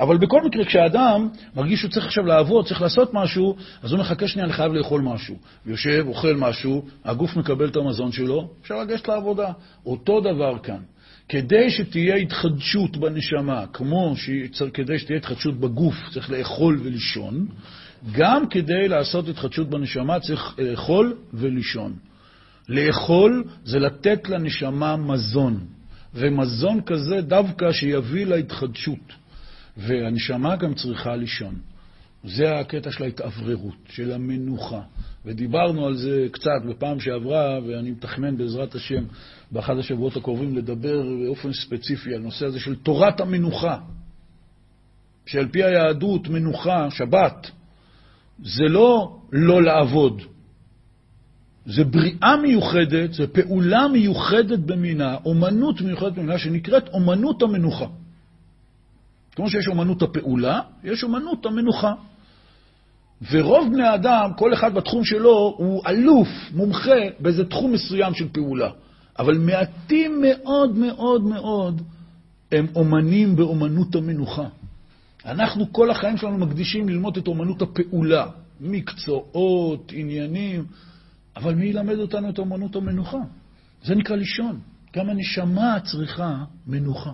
אבל בכל מקרה, כשאדם מרגיש שהוא צריך עכשיו לעבוד, צריך לעשות משהו, אז הוא מחכה שנייה, אני חייב לאכול משהו. יושב, אוכל משהו, הגוף מקבל את המזון שלו, אפשר לגשת לעבודה. אותו דבר כאן. כדי שתהיה התחדשות בנשמה, כמו שכדי שתהיה התחדשות בגוף צריך לאכול ולישון, גם כדי לעשות התחדשות בנשמה צריך לאכול ולישון. לאכול זה לתת לנשמה מזון, ומזון כזה דווקא שיביא להתחדשות. והנשמה גם צריכה לישון. זה הקטע של ההתאווררות, של המנוחה. ודיברנו על זה קצת בפעם שעברה, ואני מתכנן בעזרת השם באחד השבועות הקרובים לדבר באופן ספציפי על נושא הזה של תורת המנוחה. שעל פי היהדות מנוחה, שבת, זה לא לא לעבוד, זה בריאה מיוחדת, זה פעולה מיוחדת במינה, אומנות מיוחדת במינה, שנקראת אומנות המנוחה. כמו שיש אומנות הפעולה, יש אומנות המנוחה. ורוב בני האדם, כל אחד בתחום שלו, הוא אלוף, מומחה, באיזה תחום מסוים של פעולה. אבל מעטים מאוד מאוד מאוד הם אומנים באומנות המנוחה. אנחנו כל החיים שלנו מקדישים ללמוד את אומנות הפעולה, מקצועות, עניינים, אבל מי ילמד אותנו את אומנות המנוחה? זה נקרא לישון. גם הנשמה צריכה מנוחה.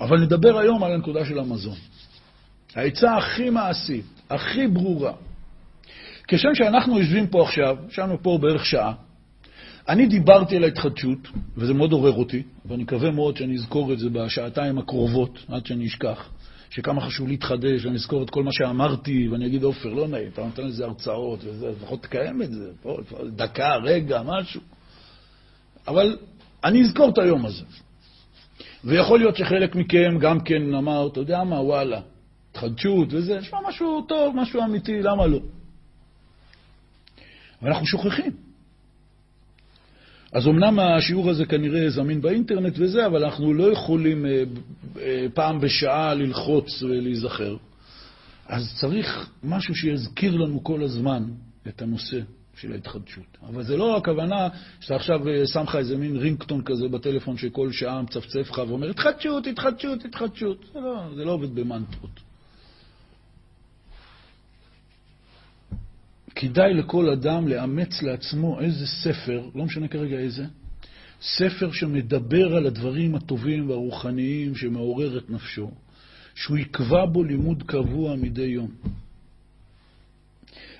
אבל נדבר היום על הנקודה של המזון. העצה הכי מעשית, הכי ברורה. כשם שאנחנו יושבים פה עכשיו, ישבנו פה בערך שעה, אני דיברתי על ההתחדשות, וזה מאוד עורר אותי, ואני מקווה מאוד שאני אזכור את זה בשעתיים הקרובות, עד שאני אשכח, שכמה חשוב להתחדש, ואני אזכור את כל מה שאמרתי, ואני אגיד, עופר, לא נעים, אתה נותן לזה הרצאות, וזה, לפחות תקיים את זה, פה, דקה, רגע, משהו. אבל אני אזכור את היום הזה. ויכול להיות שחלק מכם גם כן אמר, אתה יודע מה, וואלה, התחדשות וזה, נשמע משהו טוב, משהו אמיתי, למה לא? ואנחנו שוכחים. אז אמנם השיעור הזה כנראה זמין באינטרנט וזה, אבל אנחנו לא יכולים אה, אה, פעם בשעה ללחוץ ולהיזכר. אז צריך משהו שיזכיר לנו כל הזמן את הנושא של ההתחדשות. אבל זה לא הכוונה שאתה עכשיו אה, שם לך איזה מין רינגטון כזה בטלפון שכל שעה מצפצף לך ואומר, התחדשות, התחדשות, התחדשות. זה לא, זה לא עובד במנטרות. כדאי לכל אדם לאמץ לעצמו איזה ספר, לא משנה כרגע איזה, ספר שמדבר על הדברים הטובים והרוחניים שמעורר את נפשו, שהוא יקבע בו לימוד קבוע מדי יום.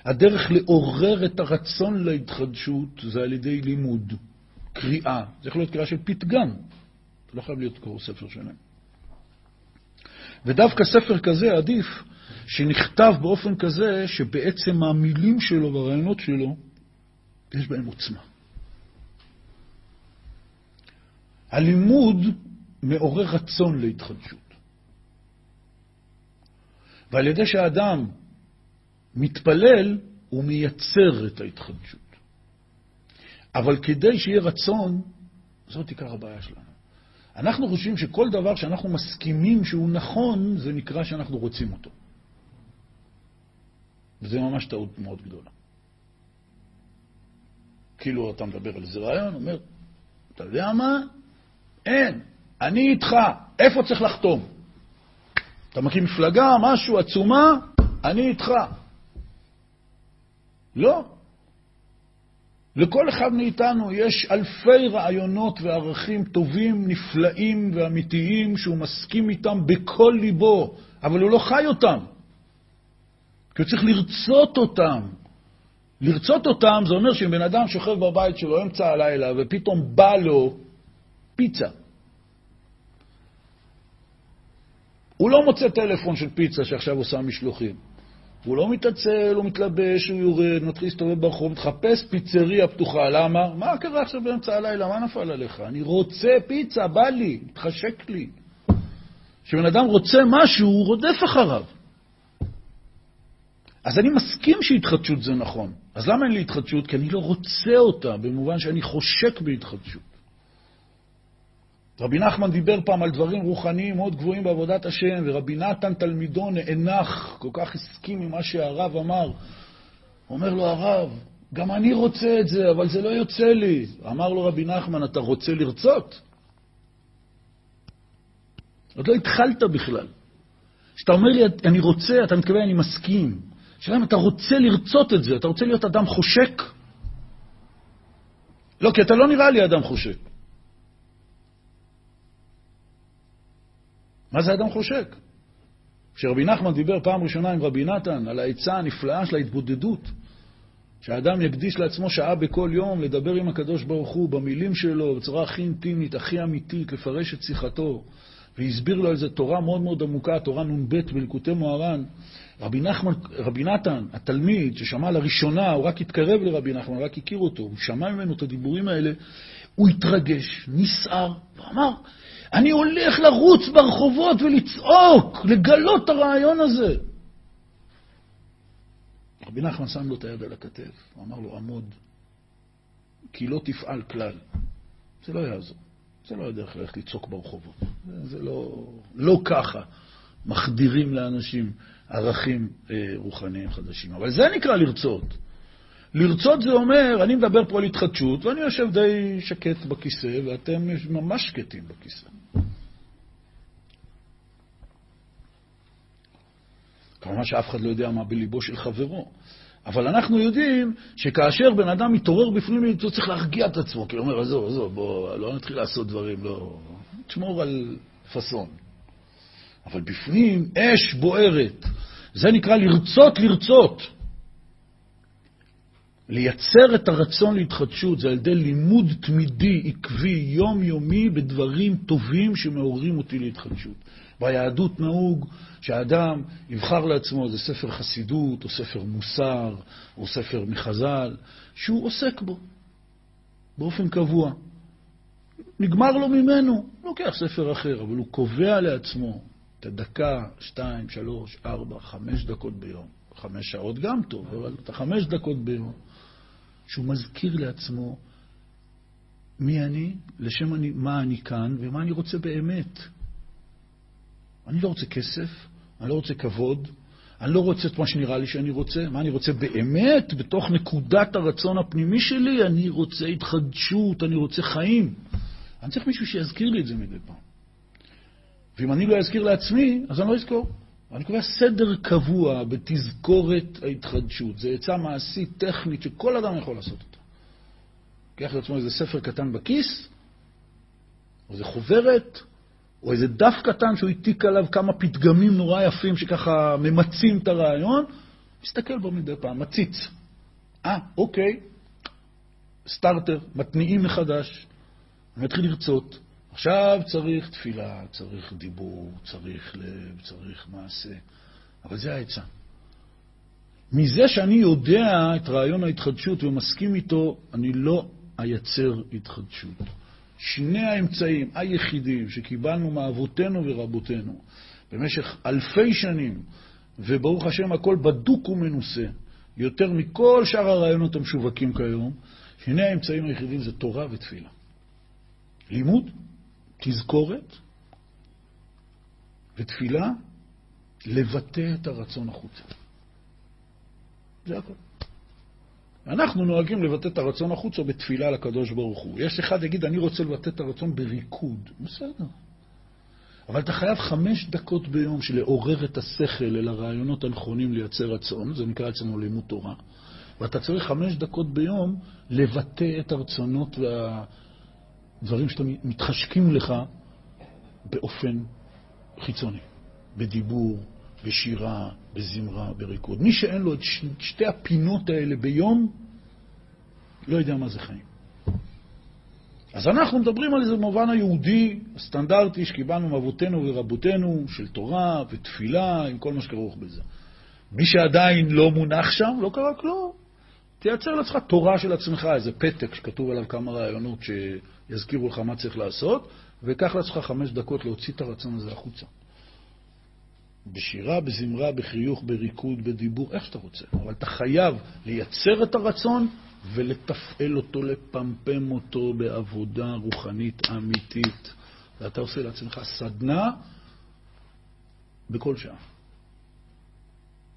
הדרך לעורר את הרצון להתחדשות זה על ידי לימוד, קריאה. זה יכול להיות קריאה של פתגם, לא חייב להיות קורא ספר שלם. ודווקא ספר כזה עדיף שנכתב באופן כזה שבעצם המילים שלו והרעיונות שלו, יש בהם עוצמה. הלימוד מעורר רצון להתחדשות. ועל ידי שהאדם מתפלל, הוא מייצר את ההתחדשות. אבל כדי שיהיה רצון, זאת עיקר הבעיה שלנו. אנחנו חושבים שכל דבר שאנחנו מסכימים שהוא נכון, זה נקרא שאנחנו רוצים אותו. וזה ממש טעות מאוד גדולה. כאילו אתה מדבר על איזה רעיון, אומר, אתה יודע מה? אין, אני איתך, איפה צריך לחתום? אתה מקים מפלגה, משהו, עצומה, אני איתך. לא. לכל אחד מאיתנו יש אלפי רעיונות וערכים טובים, נפלאים ואמיתיים שהוא מסכים איתם בכל ליבו, אבל הוא לא חי אותם. כי הוא צריך לרצות אותם. לרצות אותם זה אומר שאם בן אדם שוכב בבית שלו אמצע הלילה ופתאום בא לו פיצה, הוא לא מוצא טלפון של פיצה שעכשיו עושה משלוחים. הוא לא מתעצל, הוא מתלבש, הוא יורד, מתחיל להסתובב ברחוב, מתחפש פיצריה פתוחה. למה? מה קרה עכשיו באמצע הלילה? מה נפל עליך? אני רוצה פיצה, בא לי, מתחשק לי. כשבן אדם רוצה משהו, הוא רודף אחריו. אז אני מסכים שהתחדשות זה נכון. אז למה אין לי התחדשות? כי אני לא רוצה אותה, במובן שאני חושק בהתחדשות. רבי נחמן דיבר פעם על דברים רוחניים מאוד גבוהים בעבודת השם, ורבי נתן תלמידו נאנח, כל כך הסכים עם מה שהרב אמר. אומר לו הרב, גם אני רוצה את זה, אבל זה לא יוצא לי. אמר לו רבי נחמן, אתה רוצה לרצות? עוד לא התחלת בכלל. כשאתה אומר לי, אני רוצה, אתה מתכוון, אני מסכים. השאלה אם אתה רוצה לרצות את זה, אתה רוצה להיות אדם חושק? לא, כי אתה לא נראה לי אדם חושק. מה זה אדם חושק? כשרבי נחמן דיבר פעם ראשונה עם רבי נתן על העצה הנפלאה של ההתבודדות, שהאדם יקדיש לעצמו שעה בכל יום לדבר עם הקדוש ברוך הוא במילים שלו, בצורה הכי אינטימית, הכי אמיתית, לפרש את שיחתו, והסביר לו איזו תורה מאוד מאוד עמוקה, תורה נ"ב בלקוטי מוהר"ן. רבי, נחמן, רבי נתן, התלמיד ששמע לראשונה, הוא רק התקרב לרבי נחמן, רק הכיר אותו, הוא שמע ממנו את הדיבורים האלה, הוא התרגש, נסער, ואמר, אני הולך לרוץ ברחובות ולצעוק, לגלות את הרעיון הזה. רבי נחמן שם לו את היד על הכתף, הוא אמר לו, עמוד, כי לא תפעל כלל. זה לא יעזור. זה לא הדרך ללכת לצעוק ברחובות. זה, לא, לא ככה מחדירים לאנשים ערכים אה, רוחניים חדשים. אבל זה נקרא לרצות. לרצות זה אומר, אני מדבר פה על התחדשות, ואני יושב די שקט בכיסא, ואתם ממש שקטים בכיסא. כמובן שאף אחד לא יודע מה בליבו של חברו. אבל אנחנו יודעים שכאשר בן אדם מתעורר בפנים, הוא צריך להרגיע את עצמו, כי הוא אומר, עזוב, עזוב, בוא, לא נתחיל לעשות דברים, לא... תשמור על פאסון. אבל בפנים אש בוערת. זה נקרא לרצות לרצות. לייצר את הרצון להתחדשות זה על ידי לימוד תמידי, עקבי, יומיומי, בדברים טובים שמעוררים אותי להתחדשות. ביהדות נהוג שהאדם יבחר לעצמו איזה ספר חסידות, או ספר מוסר, או ספר מחז"ל, שהוא עוסק בו באופן קבוע. נגמר לו ממנו, לוקח ספר אחר, אבל הוא קובע לעצמו את הדקה, שתיים, שלוש, ארבע, חמש דקות ביום. חמש שעות גם טוב, אבל את החמש דקות ביום. שהוא מזכיר לעצמו מי אני, לשם אני, מה אני כאן ומה אני רוצה באמת. אני לא רוצה כסף, אני לא רוצה כבוד, אני לא רוצה את מה שנראה לי שאני רוצה, מה אני רוצה באמת, בתוך נקודת הרצון הפנימי שלי, אני רוצה התחדשות, אני רוצה חיים. אני צריך מישהו שיזכיר לי את זה מדי פעם. ואם אני לא אזכיר לעצמי, אז אני לא אזכור. אני קובע סדר קבוע בתזכורת ההתחדשות. זו עצה מעשית, טכנית, שכל אדם יכול לעשות אותה. לוקח לעצמו איזה ספר קטן בכיס, או איזה חוברת, או איזה דף קטן שהוא העתיק עליו כמה פתגמים נורא יפים שככה ממצים את הרעיון, מסתכל בו מדי פעם, מציץ. אה, אוקיי, סטארטר, מתניעים מחדש, אני מתחיל לרצות. עכשיו צריך תפילה, צריך דיבור, צריך לב, צריך מעשה. אבל זה העצה. מזה שאני יודע את רעיון ההתחדשות ומסכים איתו, אני לא אייצר התחדשות. שני האמצעים היחידים שקיבלנו מאבותינו ורבותינו במשך אלפי שנים, וברוך השם הכל בדוק ומנוסה, יותר מכל שאר הרעיונות המשווקים כיום, שני האמצעים היחידים זה תורה ותפילה. לימוד תזכורת ותפילה לבטא את הרצון החוצה. זה הכול. אנחנו נוהגים לבטא את הרצון החוצה בתפילה לקדוש ברוך הוא. יש אחד יגיד, אני רוצה לבטא את הרצון בריקוד. בסדר. אבל אתה חייב חמש דקות ביום של לעורר את השכל אל הרעיונות הנכונים לייצר רצון, זה נקרא אצלנו לימוד תורה, ואתה צריך חמש דקות ביום לבטא את הרצונות וה... דברים שאתה מתחשקים לך באופן חיצוני, בדיבור, בשירה, בזמרה, בריקוד. מי שאין לו את שתי הפינות האלה ביום, לא יודע מה זה חיים. אז אנחנו מדברים על זה במובן היהודי, הסטנדרטי שקיבלנו מאבותינו ורבותינו, של תורה ותפילה, עם כל מה שכרוך בזה. מי שעדיין לא מונח שם, לא קרה כלום. תייצר לעצמך תורה של עצמך, איזה פתק שכתוב עליו כמה רעיונות ש... יזכירו לך מה צריך לעשות, וקח לעצמך חמש דקות להוציא את הרצון הזה החוצה. בשירה, בזמרה, בחיוך, בריקוד, בדיבור, איך שאתה רוצה. אבל אתה חייב לייצר את הרצון ולתפעל אותו, לפמפם אותו בעבודה רוחנית אמיתית. ואתה עושה לעצמך סדנה בכל שעה.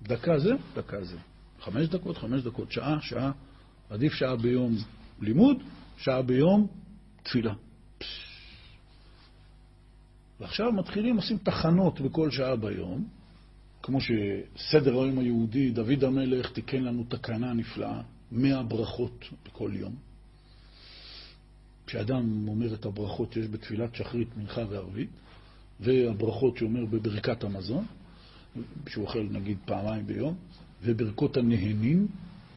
דקה זה, דקה זה. חמש דקות, חמש דקות, שעה, שעה. עדיף שעה ביום לימוד, שעה ביום תפילה. ועכשיו מתחילים, עושים תחנות בכל שעה ביום, כמו שסדר היום היהודי, דוד המלך תיקן לנו תקנה נפלאה, מאה ברכות בכל יום. כשאדם אומר את הברכות שיש בתפילת שחרית, מנחה וערבית, והברכות שאומר בברכת המזון, שהוא אוכל נגיד פעמיים ביום, וברכות הנהנים,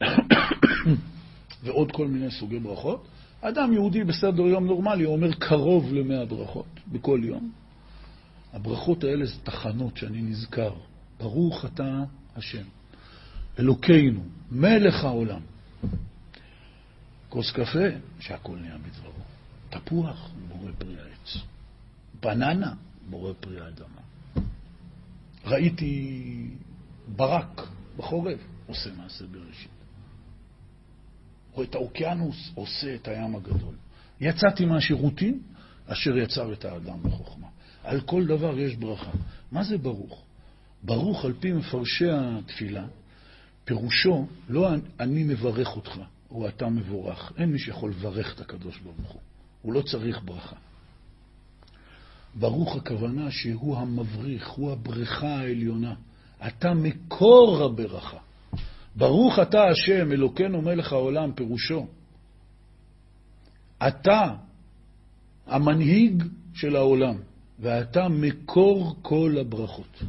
ועוד כל מיני סוגי ברכות, אדם יהודי בסדר יום נורמלי אומר קרוב למאה ברכות בכל יום. הברכות האלה זה תחנות שאני נזכר. ברוך אתה השם, אלוקינו, מלך העולם. כוס קפה, שהכל נהיה בדברו. תפוח, בורא פרי העץ. בננה, בורא פרי האדמה. ראיתי ברק בחורף, עושה מעשה בראשית. רואה את האוקיינוס עושה את הים הגדול. יצאתי מהשירותים אשר יצר את האדם בחוכמה. על כל דבר יש ברכה. מה זה ברוך? ברוך על פי מפרשי התפילה, פירושו לא אני מברך אותך, או אתה מבורך. אין מי שיכול לברך את הקדוש ברוך הוא. הוא לא צריך ברכה. ברוך הכוונה שהוא המבריך, הוא הבריכה העליונה. אתה מקור הברכה. ברוך אתה השם, אלוקינו מלך העולם, פירושו. אתה המנהיג של העולם. ואתה מקור כל הברכות.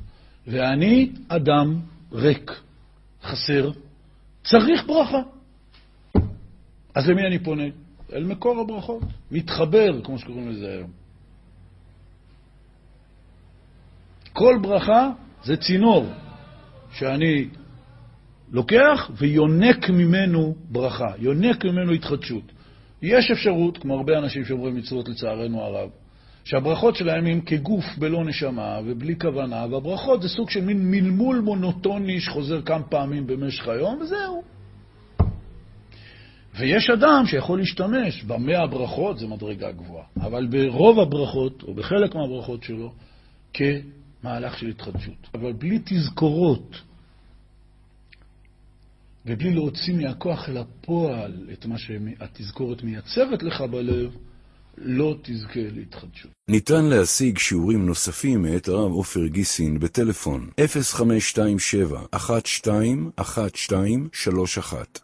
ואני אדם ריק, חסר, צריך ברכה. אז למי אני פונה? אל מקור הברכות. מתחבר, כמו שקוראים לזה היום. כל ברכה זה צינור שאני לוקח ויונק ממנו ברכה, יונק ממנו התחדשות. יש אפשרות, כמו הרבה אנשים שאומרים מצוות לצערנו הרב, שהברכות שלהם הם כגוף בלא נשמה ובלי כוונה, והברכות זה סוג של מין מלמול מונוטוני שחוזר כמה פעמים במשך היום, וזהו. ויש אדם שיכול להשתמש במאה הברכות, זה מדרגה גבוהה, אבל ברוב הברכות, או בחלק מהברכות שלו, כמהלך של התחדשות. אבל בלי תזכורות, ובלי להוציא מהכוח אל הפועל את מה שהתזכורת מייצרת לך בלב, לא תזכה להתחדשות. ניתן להשיג שיעורים נוספים מאת הרב עופר גיסין בטלפון 0527 121231